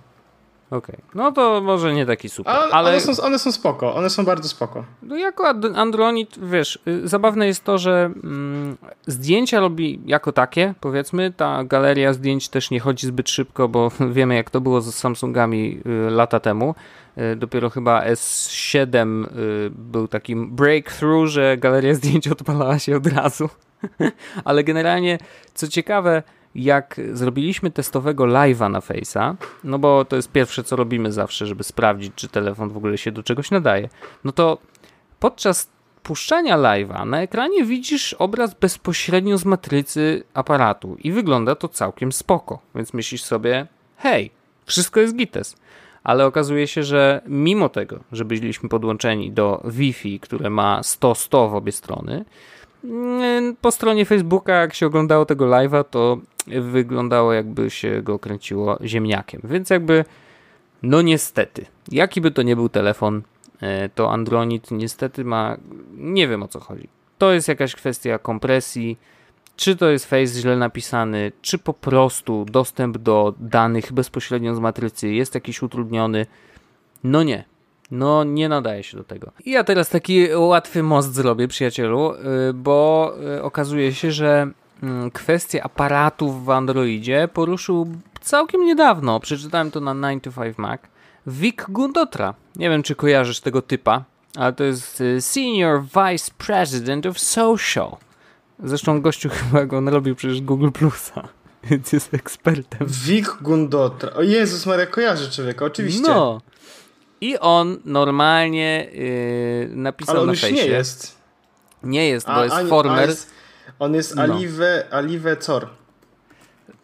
Okej, okay. no to może nie taki super. A, ale one są, one są spoko, one są bardzo spoko. No jako Android, wiesz, y, zabawne jest to, że mm, zdjęcia robi jako takie, powiedzmy, ta galeria zdjęć też nie chodzi zbyt szybko, bo wiemy jak to było z Samsungami y, lata temu. Y, dopiero chyba S7 y, był takim breakthrough, że galeria zdjęć odpalała się od razu. ale generalnie, co ciekawe, jak zrobiliśmy testowego live'a na Face'a, no bo to jest pierwsze, co robimy zawsze, żeby sprawdzić, czy telefon w ogóle się do czegoś nadaje, no to podczas puszczania live'a na ekranie widzisz obraz bezpośrednio z matrycy aparatu i wygląda to całkiem spoko, więc myślisz sobie, hej, wszystko jest gites. Ale okazuje się, że mimo tego, że byliśmy podłączeni do Wi-Fi, które ma 100-100 w obie strony, po stronie Facebooka, jak się oglądało tego live'a, to wyglądało jakby się go kręciło ziemniakiem. Więc jakby, no niestety, jaki by to nie był telefon, e, to Android niestety ma, nie wiem o co chodzi. To jest jakaś kwestia kompresji, czy to jest face źle napisany, czy po prostu dostęp do danych bezpośrednio z matrycy jest jakiś utrudniony. No nie. No nie nadaje się do tego. I ja teraz taki łatwy most zrobię, przyjacielu, e, bo e, okazuje się, że Mm, kwestię aparatów w Androidzie poruszył całkiem niedawno. Przeczytałem to na 9 to 5 Mac. Vic Gundotra. Nie wiem, czy kojarzysz tego typa, ale to jest y, Senior Vice President of Social. Zresztą gościu chyba go robił przecież Google Plusa. więc jest ekspertem. Wik Gundotra. O Jezus Maria, kojarzy człowieka, oczywiście. No. I on normalnie yy, napisał Ale on na już fejsie. nie jest. Nie jest, bo A- jest a- a former. jest- On jest No. Alive, Alive Cor.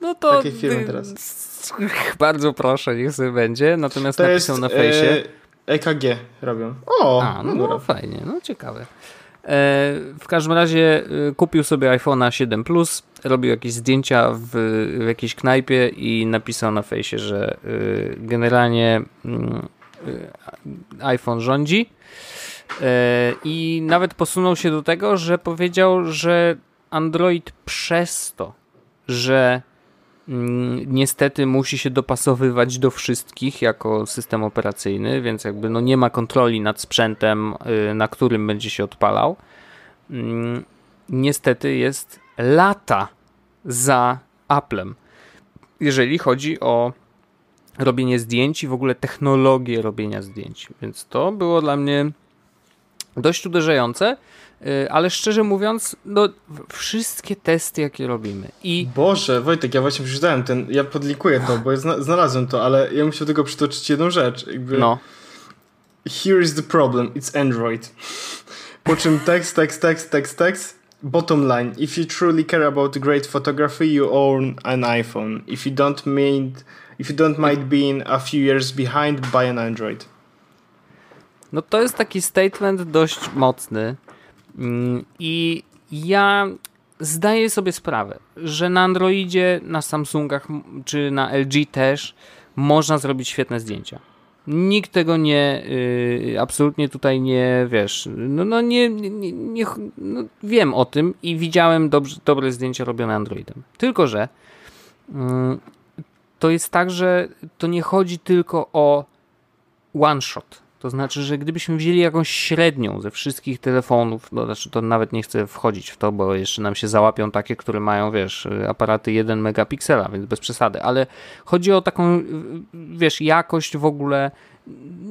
No to takiej firmy y, teraz. Bardzo proszę, niech sobie będzie. Natomiast To jest napisał na fejsie. e, EKG robią. O, A, no, dobra. no fajnie, no ciekawe. E, w każdym razie e, kupił sobie iPhone'a 7 Plus, robił jakieś zdjęcia w, w jakiejś knajpie i napisał na fejsie, że e, generalnie mm, iPhone rządzi. E, I nawet posunął się do tego, że powiedział, że Android przez to, że mm, niestety musi się dopasowywać do wszystkich jako system operacyjny, więc jakby no nie ma kontroli nad sprzętem, y, na którym będzie się odpalał. Mm, Niestety jest lata za Applem, jeżeli chodzi o robienie zdjęć i w ogóle technologię robienia zdjęć. Więc to było dla mnie dość uderzające, y, ale szczerze mówiąc, no, wszystkie testy, jakie robimy i Boże, Wojtek, ja właśnie przeczytałem ten, ja podlikuję to, bo ja zna, znalazłem to, ale ja muszę tylko przytoczyć jedną rzecz. Jakby, no, Here is the problem, it's Android. Po czym tekst, tekst, tekst, tekst, tekst. Bottom line, if you truly care about great photography, you own an iPhone. If you don't mind, if you don't mind being a few years behind, buy an Android. No to jest taki statement dość mocny Mm, i ja zdaję sobie sprawę, że na Androidzie, na Samsungach czy na LG też można zrobić świetne zdjęcia. Nikt tego nie, y, absolutnie tutaj nie, wiesz, no, no nie, nie, nie, no wiem o tym i widziałem dobrze, dobre zdjęcia robione Androidem. Tylko, że mm, to jest tak, że to nie chodzi tylko o one shot. To znaczy, że gdybyśmy wzięli jakąś średnią ze wszystkich telefonów, no znaczy to nawet nie chcę wchodzić w to, bo jeszcze nam się załapią takie, które mają, wiesz, aparaty 1 megapiksela, więc bez przesady, ale chodzi o taką, wiesz, jakość w ogóle.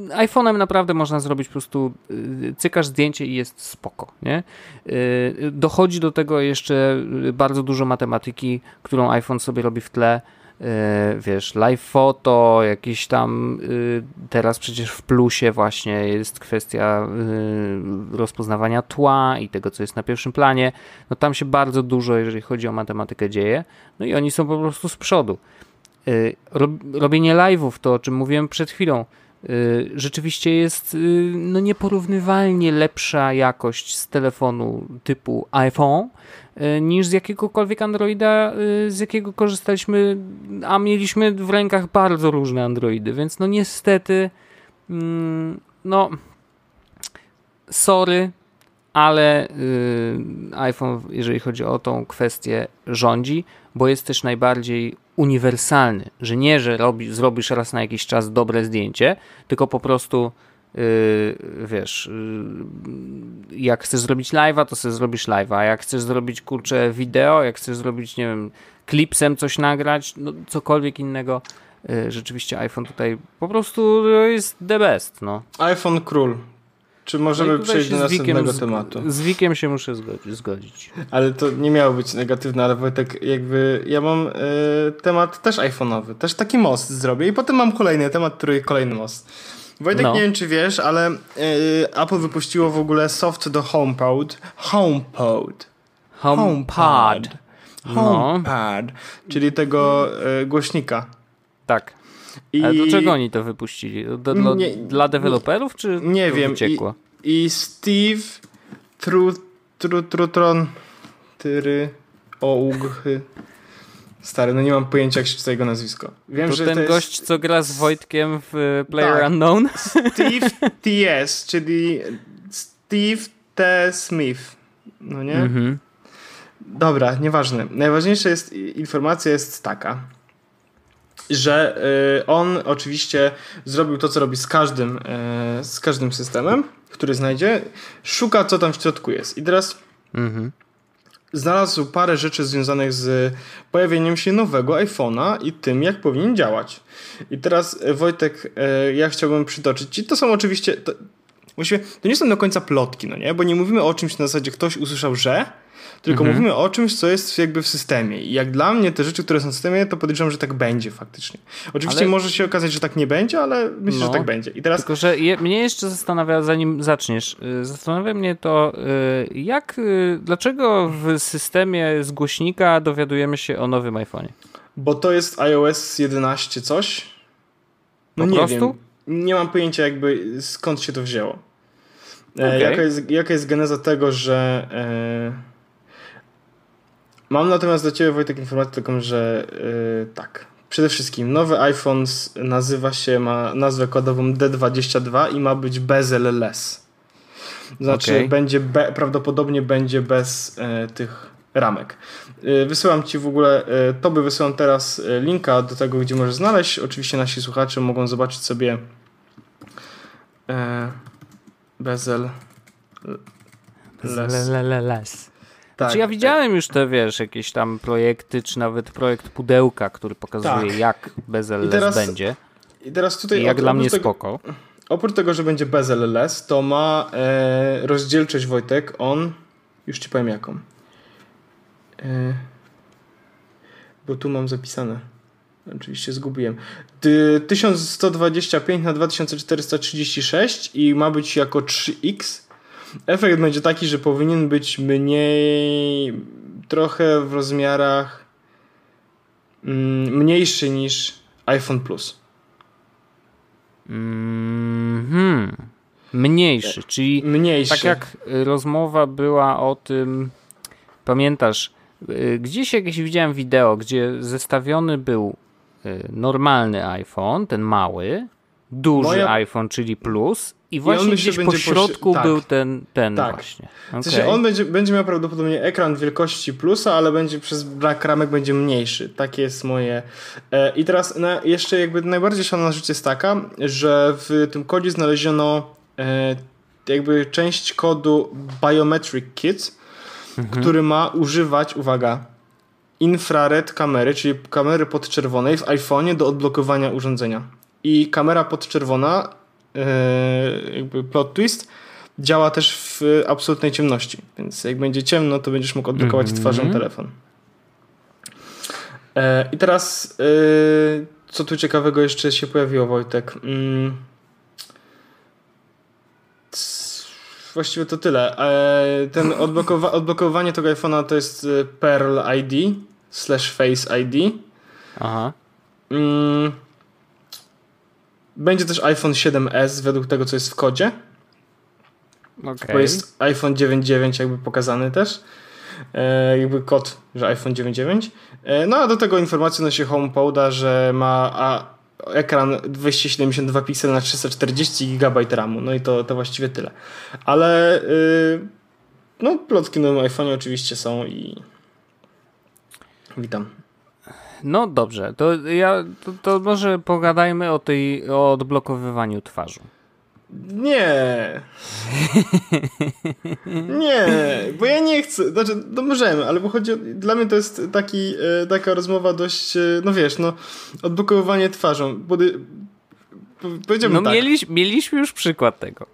iPhone'em naprawdę można zrobić po prostu y, cykasz zdjęcie i jest spoko, nie? Y, Dochodzi do tego jeszcze bardzo dużo matematyki, którą iPhone sobie robi w tle, wiesz, live foto, jakieś tam y, teraz przecież w plusie właśnie jest kwestia y, rozpoznawania tła i tego, co jest na pierwszym planie. No tam się bardzo dużo, jeżeli chodzi o matematykę, dzieje. No i oni są po prostu z przodu. Y, rob- Robienie live'ów, to o czym mówiłem przed chwilą, rzeczywiście jest no nieporównywalnie lepsza jakość z telefonu typu iPhone niż z jakiegokolwiek Androida, y, z jakiego korzystaliśmy, a mieliśmy w rękach bardzo różne Androidy, więc no niestety mm, no sorry, ale y, iPhone, jeżeli chodzi o tą kwestię, rządzi, bo jest też najbardziej uniwersalny, że nie, że robi, zrobisz raz na jakiś czas dobre zdjęcie, tylko po prostu wiesz, y, jak chcesz zrobić live'a, to sobie zrobisz live'a, jak chcesz zrobić, kurczę, wideo, jak chcesz zrobić, nie wiem, klipsem coś nagrać, no cokolwiek innego, y, rzeczywiście iPhone tutaj po prostu jest the best, no. iPhone król. Czy możemy No przejść do następnego z- tematu? Z Wikiem się muszę zgodzić. zgodzić. Ale to nie miało być negatywne, ale Wojtek, jakby ja mam e, temat też iPhone'owy, też taki most zrobię i potem mam kolejny temat, który kolejny most. Wojtek, No. nie wiem czy wiesz, ale e, Apple wypuściło w ogóle soft do HomePod. HomePod. HomePod. No, HomePod. Czyli tego e, głośnika. tak. I, Ale dlaczego oni to wypuścili? Do, do, Nie- dla deweloperów, czy Nie to wiem. wyciekło? I, I Steve Tru, tru, Trutron Tyry Oughy. Stary, no nie mam pojęcia jak się czyta jego nazwisko. Wiem, To że ten to jest gość, co gra z Wojtkiem w e, Player Tak. Unknown? Steve T.S., czyli Steve T. Smith. No nie? Mhm. Dobra, nieważne. Najważniejsza jest informacja jest taka, że y, on oczywiście zrobił to, co robi z każdym, y, z każdym systemem, który znajdzie. Szuka, co tam w środku jest. I teraz Mhm. Znalazł parę rzeczy związanych z pojawieniem się nowego iPhone'a i tym, jak powinien działać. I teraz, y, Wojtek, y, ja chciałbym przytoczyć Ci, to są oczywiście... To, to nie są do końca plotki, no nie? Bo nie mówimy o czymś na zasadzie ktoś usłyszał, że, tylko mhm. mówimy o czymś, co jest jakby w systemie. I jak dla mnie te rzeczy, które są w systemie, to podejrzewam, że tak będzie faktycznie. Oczywiście ale... może się okazać, że tak nie będzie, ale myślę, no. że tak będzie. I teraz... Tylko, że je, mnie jeszcze zastanawia, zanim zaczniesz, y, zastanawia mnie to, y, jak, y, dlaczego w systemie z głośnika dowiadujemy się o nowym iPhone'ie? Bo to jest iOS 11 coś? No po nie prostu? wiem. Nie mam pojęcia jakby skąd się to wzięło. E, okay. Jaka, jest, jaka jest geneza tego, że... E Mam natomiast do Ciebie, Wojtek, informację taką, że yy, tak. Przede wszystkim nowy iPhone nazywa się, ma nazwę kodową D22 i ma być bezel-less. Znaczy, okay. będzie be, prawdopodobnie będzie bez e, tych ramek. E, wysyłam Ci w ogóle, e, to by wysyłam teraz linka do tego, gdzie możesz znaleźć. Oczywiście nasi słuchacze mogą zobaczyć sobie e, bezel less. Less. Tak. Czy ja widziałem już te, wiesz, jakieś tam projekty, czy nawet projekt pudełka, który pokazuje, tak. jak bezel teraz, będzie. I teraz tutaj... I jak dla mnie tego, spoko. Oprócz tego, że będzie bezel to ma e, rozdzielczość, Wojtek, on... Już ci powiem jaką. E, bo tu mam zapisane. Oczywiście zgubiłem. 1125 na 2436 i ma być jako 3x efekt będzie taki, że powinien być mniej, trochę w rozmiarach mm, mniejszy niż iPhone Plus. -hmm. Mniejszy, czyli mniejszy. tak jak rozmowa była o tym, pamiętasz, y, gdzieś jakieś widziałem wideo, gdzie zestawiony był y, normalny iPhone, ten mały, duży Moja... iPhone, czyli Plus i właśnie I gdzieś po środku tak. był ten, ten tak. właśnie. Okay. W sensie on będzie, będzie miał prawdopodobnie ekran wielkości plusa, ale będzie przez brak ramek będzie mniejszy. Takie jest moje. E, I teraz na, jeszcze jakby najbardziej szalona rzecz jest taka, że w tym kodzie znaleziono e, jakby część kodu Biometric Kit, mhm. który ma używać, uwaga, infrared kamery, czyli kamery podczerwonej w iPhone'ie do odblokowania urządzenia. I kamera podczerwona jakby plot twist, działa też w absolutnej ciemności. Więc jak będzie ciemno, to będziesz mógł odblokować mm -hmm. twarzą telefon. E, I teraz, e, co tu ciekawego jeszcze się pojawiło, Wojtek? Mm. Właściwie to tyle. Ten odblokowa odblokowanie tego iPhone'a to jest Pearl ID slash Face ID. Aha. Będzie też iPhone 7s według tego, co jest w kodzie. Okay. Bo jest iPhone 9.9 jakby pokazany też. E, jakby kod, że iPhone 9.9. E, no a do tego informacja nosi HomePoda, że ma a, ekran 272 piksel na 340 GB RAMu. No i to, to właściwie tyle. Ale y, no plotki na iPhone oczywiście są i witam. No dobrze, to ja to, to może pogadajmy o tej o odblokowywaniu twarzy. Nie. nie, bo ja nie chcę. Znaczy, no możemy, ale bo chodzi o, dla mnie to jest taki, e, taka rozmowa dość, e, no wiesz, no, odblokowywanie twarzą. Body, no tak. mieliśmy, mieliśmy już przykład tego.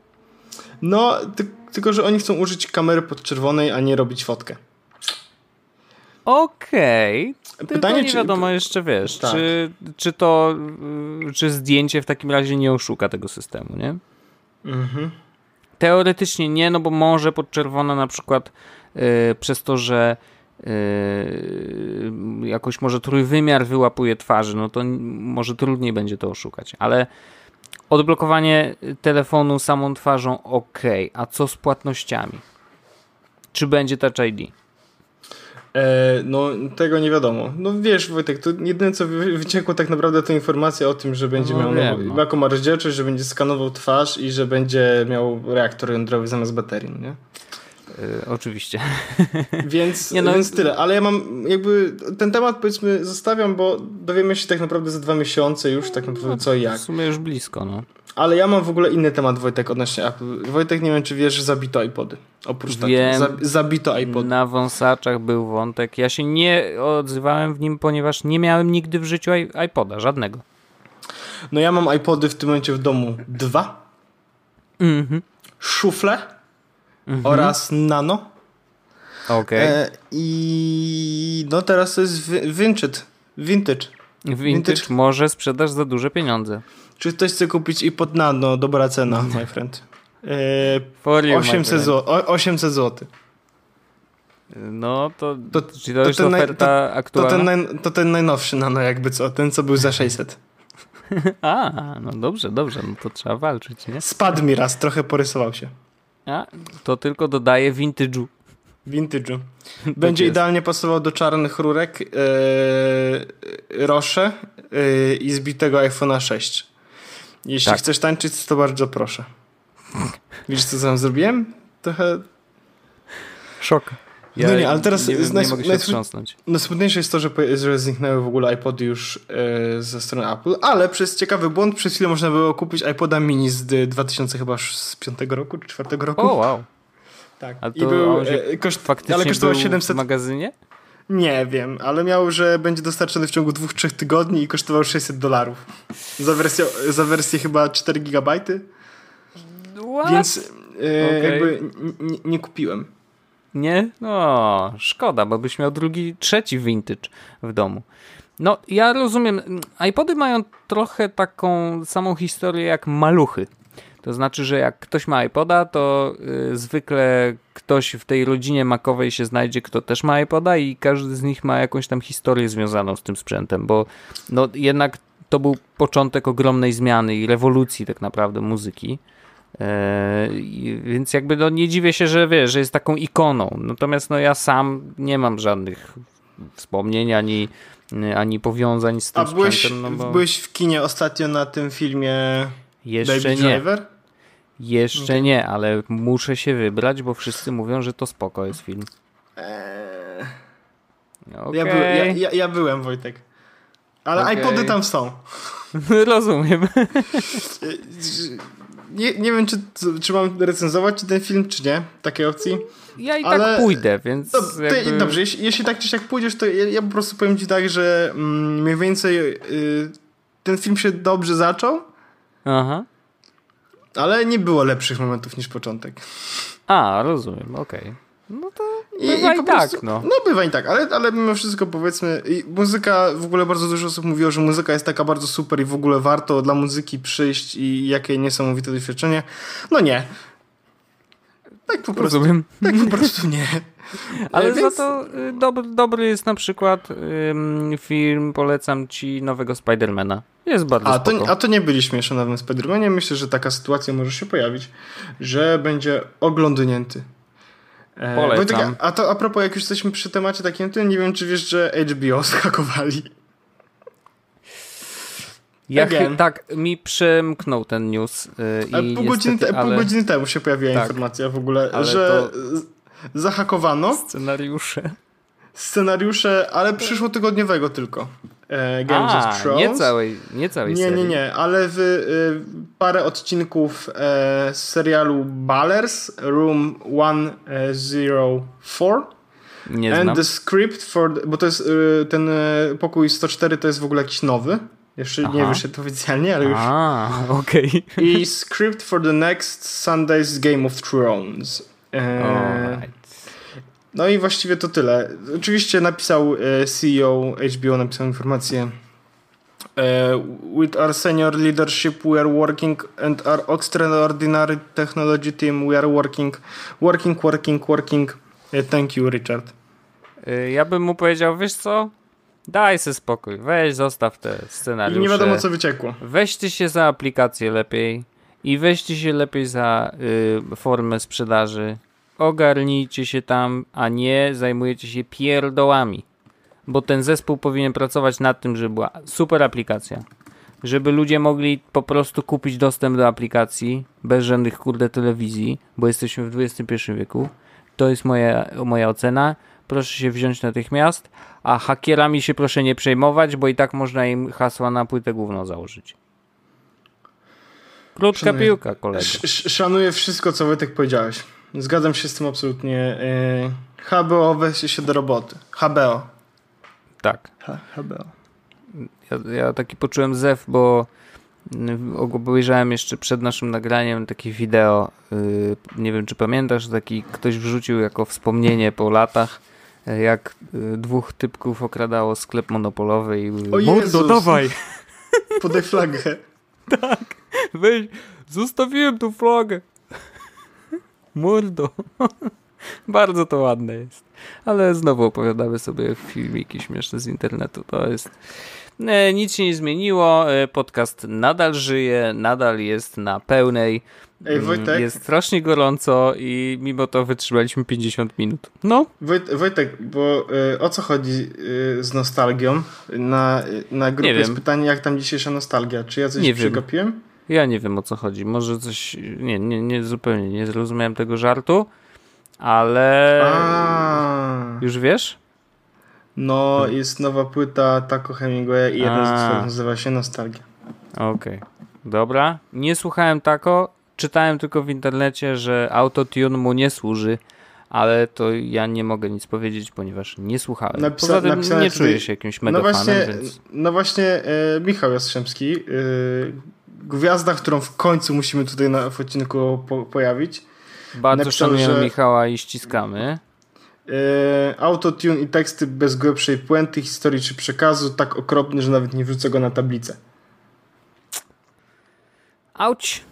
No, ty, tylko, że oni chcą użyć kamery podczerwonej, a nie robić fotkę. Okej. Okay. Pytanie, nie wiadomo czy... jeszcze, wiesz, tak. czy, czy to, czy zdjęcie w takim razie nie oszuka tego systemu, nie? Mhm. Teoretycznie nie, no bo może podczerwona na przykład yy, przez to, że yy, jakoś może trójwymiar wyłapuje twarzy, no to może trudniej będzie to oszukać, ale odblokowanie telefonu samą twarzą ok, a co z płatnościami? Czy będzie Touch ID? E, no, tego nie wiadomo. No wiesz, Wojtek, to jedyne co wyciekło tak naprawdę to informacja o tym, że będzie no, miał wiem, no. jaką ma rozdzielczość, że będzie skanował twarz i że będzie miał reaktor jądrowy zamiast baterii, no nie? Yy, oczywiście. Więc, nie no, więc tyle, ale ja mam jakby ten temat powiedzmy zostawiam, bo dowiemy się tak naprawdę za dwa miesiące już tak naprawdę co i jak. W sumie już blisko, no. Ale ja mam w ogóle inny temat, Wojtek, odnośnie Apple. Wojtek, nie wiem, czy wiesz, że zabito iPody. Oprócz Wiem, tego. zabito iPod. Na wąsaczach był wątek. Ja się nie odzywałem w nim, ponieważ nie miałem nigdy w życiu iPoda, żadnego. No ja mam iPody w tym momencie w domu dwa. Mhm. szuflę mhm. oraz nano. Okej. Okay. E, I no teraz to jest vintage. Vintage. Vintage, vintage może sprzedasz za duże pieniądze. Czy ktoś chce kupić i pod nano, dobra cena, my friend. E, 800 zł. 800 zł. No, to, to, czy to, to jest oferta to, aktualna? To ten, naj, to ten najnowszy nano jakby co, ten co był za 600. A, no dobrze, dobrze, no to trzeba walczyć, nie? Spadł mi raz, trochę porysował się. A, to tylko dodaje vintage'u. Vintage'u. Będzie tak idealnie pasował do czarnych rurek, yy, rosze yy, i zbitego iPhone'a 6. Jeśli tak. chcesz tańczyć, to bardzo proszę. Widzisz, co tam zrobiłem? Trochę... Szok. Ja no nie, ale teraz nie, nie. Najsmutniejsze jest to, że, że zniknęły w ogóle iPody już e, ze strony Apple, ale przez ciekawy błąd przez chwilę można było kupić iPoda mini z 2005 roku czy 2004 roku. O, wow. Tak. A I był, e, koszt, ale kosztował 700 w magazynie? Nie wiem, ale miał, że będzie dostarczony w ciągu dwóch, trzech tygodni i kosztował 600 dolarów. Za wersję, za wersję chyba 4 gigabajty. What? Więc e, okay. jakby nie kupiłem. Nie? No, szkoda, bo byś miał drugi, trzeci vintage w domu. No, ja rozumiem, iPody mają trochę taką samą historię jak maluchy. To znaczy, że jak ktoś ma iPoda, to y, zwykle ktoś w tej rodzinie makowej się znajdzie, kto też ma iPoda i każdy z nich ma jakąś tam historię związaną z tym sprzętem, bo no jednak to był początek ogromnej zmiany i rewolucji tak naprawdę muzyki. E, więc jakby no nie dziwię się, że wiesz, że jest taką ikoną. Natomiast no ja sam nie mam żadnych wspomnień ani, ani powiązań z tym A byłeś, no bo... byłeś w kinie ostatnio na tym filmie Jeszcze Baby nie. Driver? Jeszcze okay. nie, ale muszę się wybrać, bo wszyscy mówią, że to spoko jest film. Eee... Okay. Ja, by, ja, ja, ja, byłem, Wojtek. Ale okay. iPody tam są. Rozumiem. nie, nie wiem, czy, czy mam recenzować ten film, czy nie, takiej opcji. Ja i tak ale... tak pójdę, więc. No, jakby... Dobrze, jeśli, jeśli, tak czy siak pójdziesz, to ja, ja, po prostu powiem ci tak, że mm, mniej więcej y, ten film się dobrze zaczął. Aha. Ale nie było lepszych momentów niż początek. A, rozumiem, okej. Okay. No to bywa i, i, i tak, prostu, no. No bywa i tak, ale, ale mimo wszystko powiedzmy, muzyka, w ogóle bardzo dużo osób mówiło, że muzyka jest taka bardzo super i w ogóle warto dla muzyki przyjść i jakie niesamowite doświadczenie. No nie. Tak po prostu. Rozumiem. Tak po prostu nie. Ale Więc... za to y, dobry, dobry jest na przykład ym, film, polecam ci nowego Spidermana. Jest bardzo a to, a to nie byliśmy jeszcze na nowym Spidermanie. Myślę, że taka sytuacja może się pojawić, że będzie oglądnięty. E, Polecam. a to a propos, jak już jesteśmy przy temacie takim, to nie wiem, czy wiesz, że HBO skakowali. Ja tak, mi przemknął ten news. Yy, i pół, godziny, niestety, ale... pół godziny temu się pojawiła tak, informacja w ogóle, że to... zahakowano. Scenariusze. Scenariusze, ale przyszłotygodniowego tylko. E, Games A, of Thrones. Nie całej, nie całej nie, serii. Nie, nie, ale w, y, parę odcinków e, serialu Ballers Room 104 nie and znam. the script for, bo to jest y, ten y, pokój 104 to jest w ogóle jakiś nowy. Jeszcze Aha. nie wyszedł oficjalnie, ale już. A, okej. Okay. I script for the next Sunday's Game of Thrones. E, no i właściwie to tyle. Oczywiście napisał e, CEO HBO, napisał informację. E, with our senior leadership we are working and our extraordinary technology team we are working, working, working, working. E, thank you, Richard. Ja bym mu powiedział, wiesz co? Daj sobie spokój, weź, zostaw te scenariusze. I nie wiadomo, co wyciekło. Weźcie się za aplikację lepiej i weźcie się lepiej za y, formę sprzedaży ogarnijcie się tam, a nie zajmujecie się pierdołami. Bo ten zespół powinien pracować nad tym, żeby była super aplikacja. Żeby ludzie mogli po prostu kupić dostęp do aplikacji bez żadnych kurde telewizji, bo jesteśmy w XXI wieku. To jest moja, moja ocena. Proszę się wziąć natychmiast, a hakierami się proszę nie przejmować, bo i tak można im hasła na płytę główną założyć. Krótka szanuję, piłka, kolego. Szanuję wszystko, co Wojtek powiedziałeś. Zgadzam się z tym absolutnie. HBO weź się do roboty. HBO. Tak. HBO. Ja, ja taki poczułem zew, bo obejrzałem jeszcze przed naszym nagraniem takie wideo, y, nie wiem czy pamiętasz, taki ktoś wrzucił jako wspomnienie po latach, y, jak y, dwóch typków okradało sklep monopolowy i o mordo, dawaj! Podaj flagę. tak, weź, zostawiłem tu flagę. Mordo. Bardzo to ładne jest. Ale znowu opowiadamy sobie filmiki śmieszne z internetu. To jest E, nic się nie zmieniło, e, podcast nadal żyje, nadal jest na pełnej. Ej, mm, Wojtek. Jest strasznie gorąco i mimo to wytrzymaliśmy 50 minut. No. Wojt, Wojtek, bo y, o co chodzi y, z nostalgią? Na, na grupie jest pytanie, jak tam dzisiejsza nostalgia? Czy ja coś nie przegapiłem? Wiem. Ja nie wiem o co chodzi. Może coś. Nie, nie, nie zupełnie nie zrozumiałem tego żartu, ale. A. Już wiesz? No, hmm. jest nowa płyta Taco Hemingwaya i jeden z utworów nazywa się Nostalgia. Okej, okay. dobra. Nie słuchałem Taco, czytałem tylko w internecie, że autotune mu nie służy, ale to ja nie mogę nic powiedzieć, ponieważ nie słuchałem. Napisa Poza tym nie czuję się jakimś mega no właśnie, fanem, więc... No właśnie e, Michał Jastrzębski, e, gwiazda, którą w końcu musimy tutaj na, w odcinku po, pojawić. Bardzo napisał, szanujemy że... Michała i ściskamy. E, autotune i teksty bez głębszej puenty, historii czy przekazu, tak okropny, że nawet nie wrzucę go na tablicę. Auć.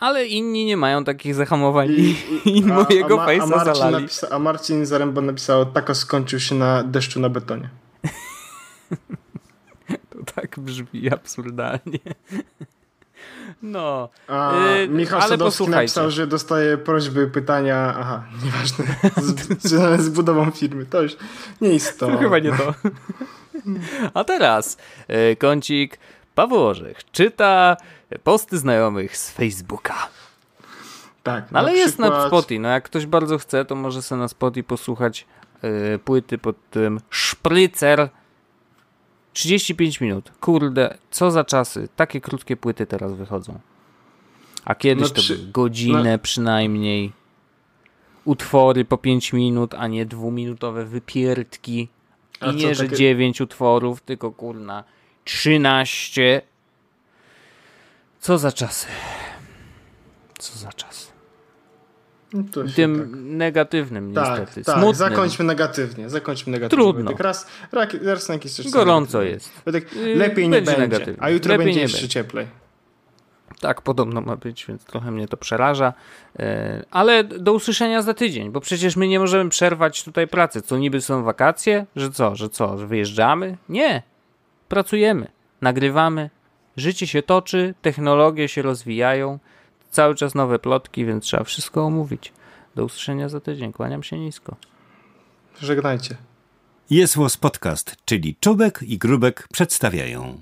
Ale inni nie mają takich zahamowań i, i, i mojego a, a, a Marcin. Napisa, a Marcin Zaręba napisał, taka skończył się na deszczu na betonie. to tak brzmi absurdalnie. No. A yy, Michał ale Sadowski napisał, że dostaje prośby, pytania. Aha, nieważne. Związane z budową firmy. To już nie jest to. chyba nie to. A teraz yy, kącik Paweł Orzech czyta posty znajomych z Facebooka. Tak. Ale jest na Spotify. No jak ktoś bardzo chce, to może sobie na Spotify posłuchać yy, płyty pod tym Szprycer 35 minut. Kurde, co za czasy. Takie krótkie płyty teraz wychodzą. A kiedyś no przy... to były godzinę no... przynajmniej. Utwory po 5 minut, a nie dwuminutowe wypierdki. I nie, że takie... 9 utworów, tylko kurna 13. Co za czasy. Co za czasy. No tym tak. negatywnym tak, niestety. Tak, Smutnym. zakończmy negatywnie. Zakończmy negatywnie. Trudno. Tak raz, raz na jakiś czas. Gorąco jest. Tak, lepiej nie będzie, negatywnie. a jutro lepiej będzie jeszcze będzie. cieplej. Tak, podobno ma być, więc trochę mnie to przeraża. E, ale do usłyszenia za tydzień, bo przecież my nie możemy przerwać tutaj pracy. Co niby są wakacje? Że co, że co, że wyjeżdżamy? Nie. Pracujemy, nagrywamy, życie się toczy, technologie się rozwijają cały czas nowe plotki, więc trzeba wszystko omówić. Do usłyszenia za tydzień. Kłaniam się nisko. Żegnajcie. Jest Podcast, czyli Czubek i Grubek przedstawiają.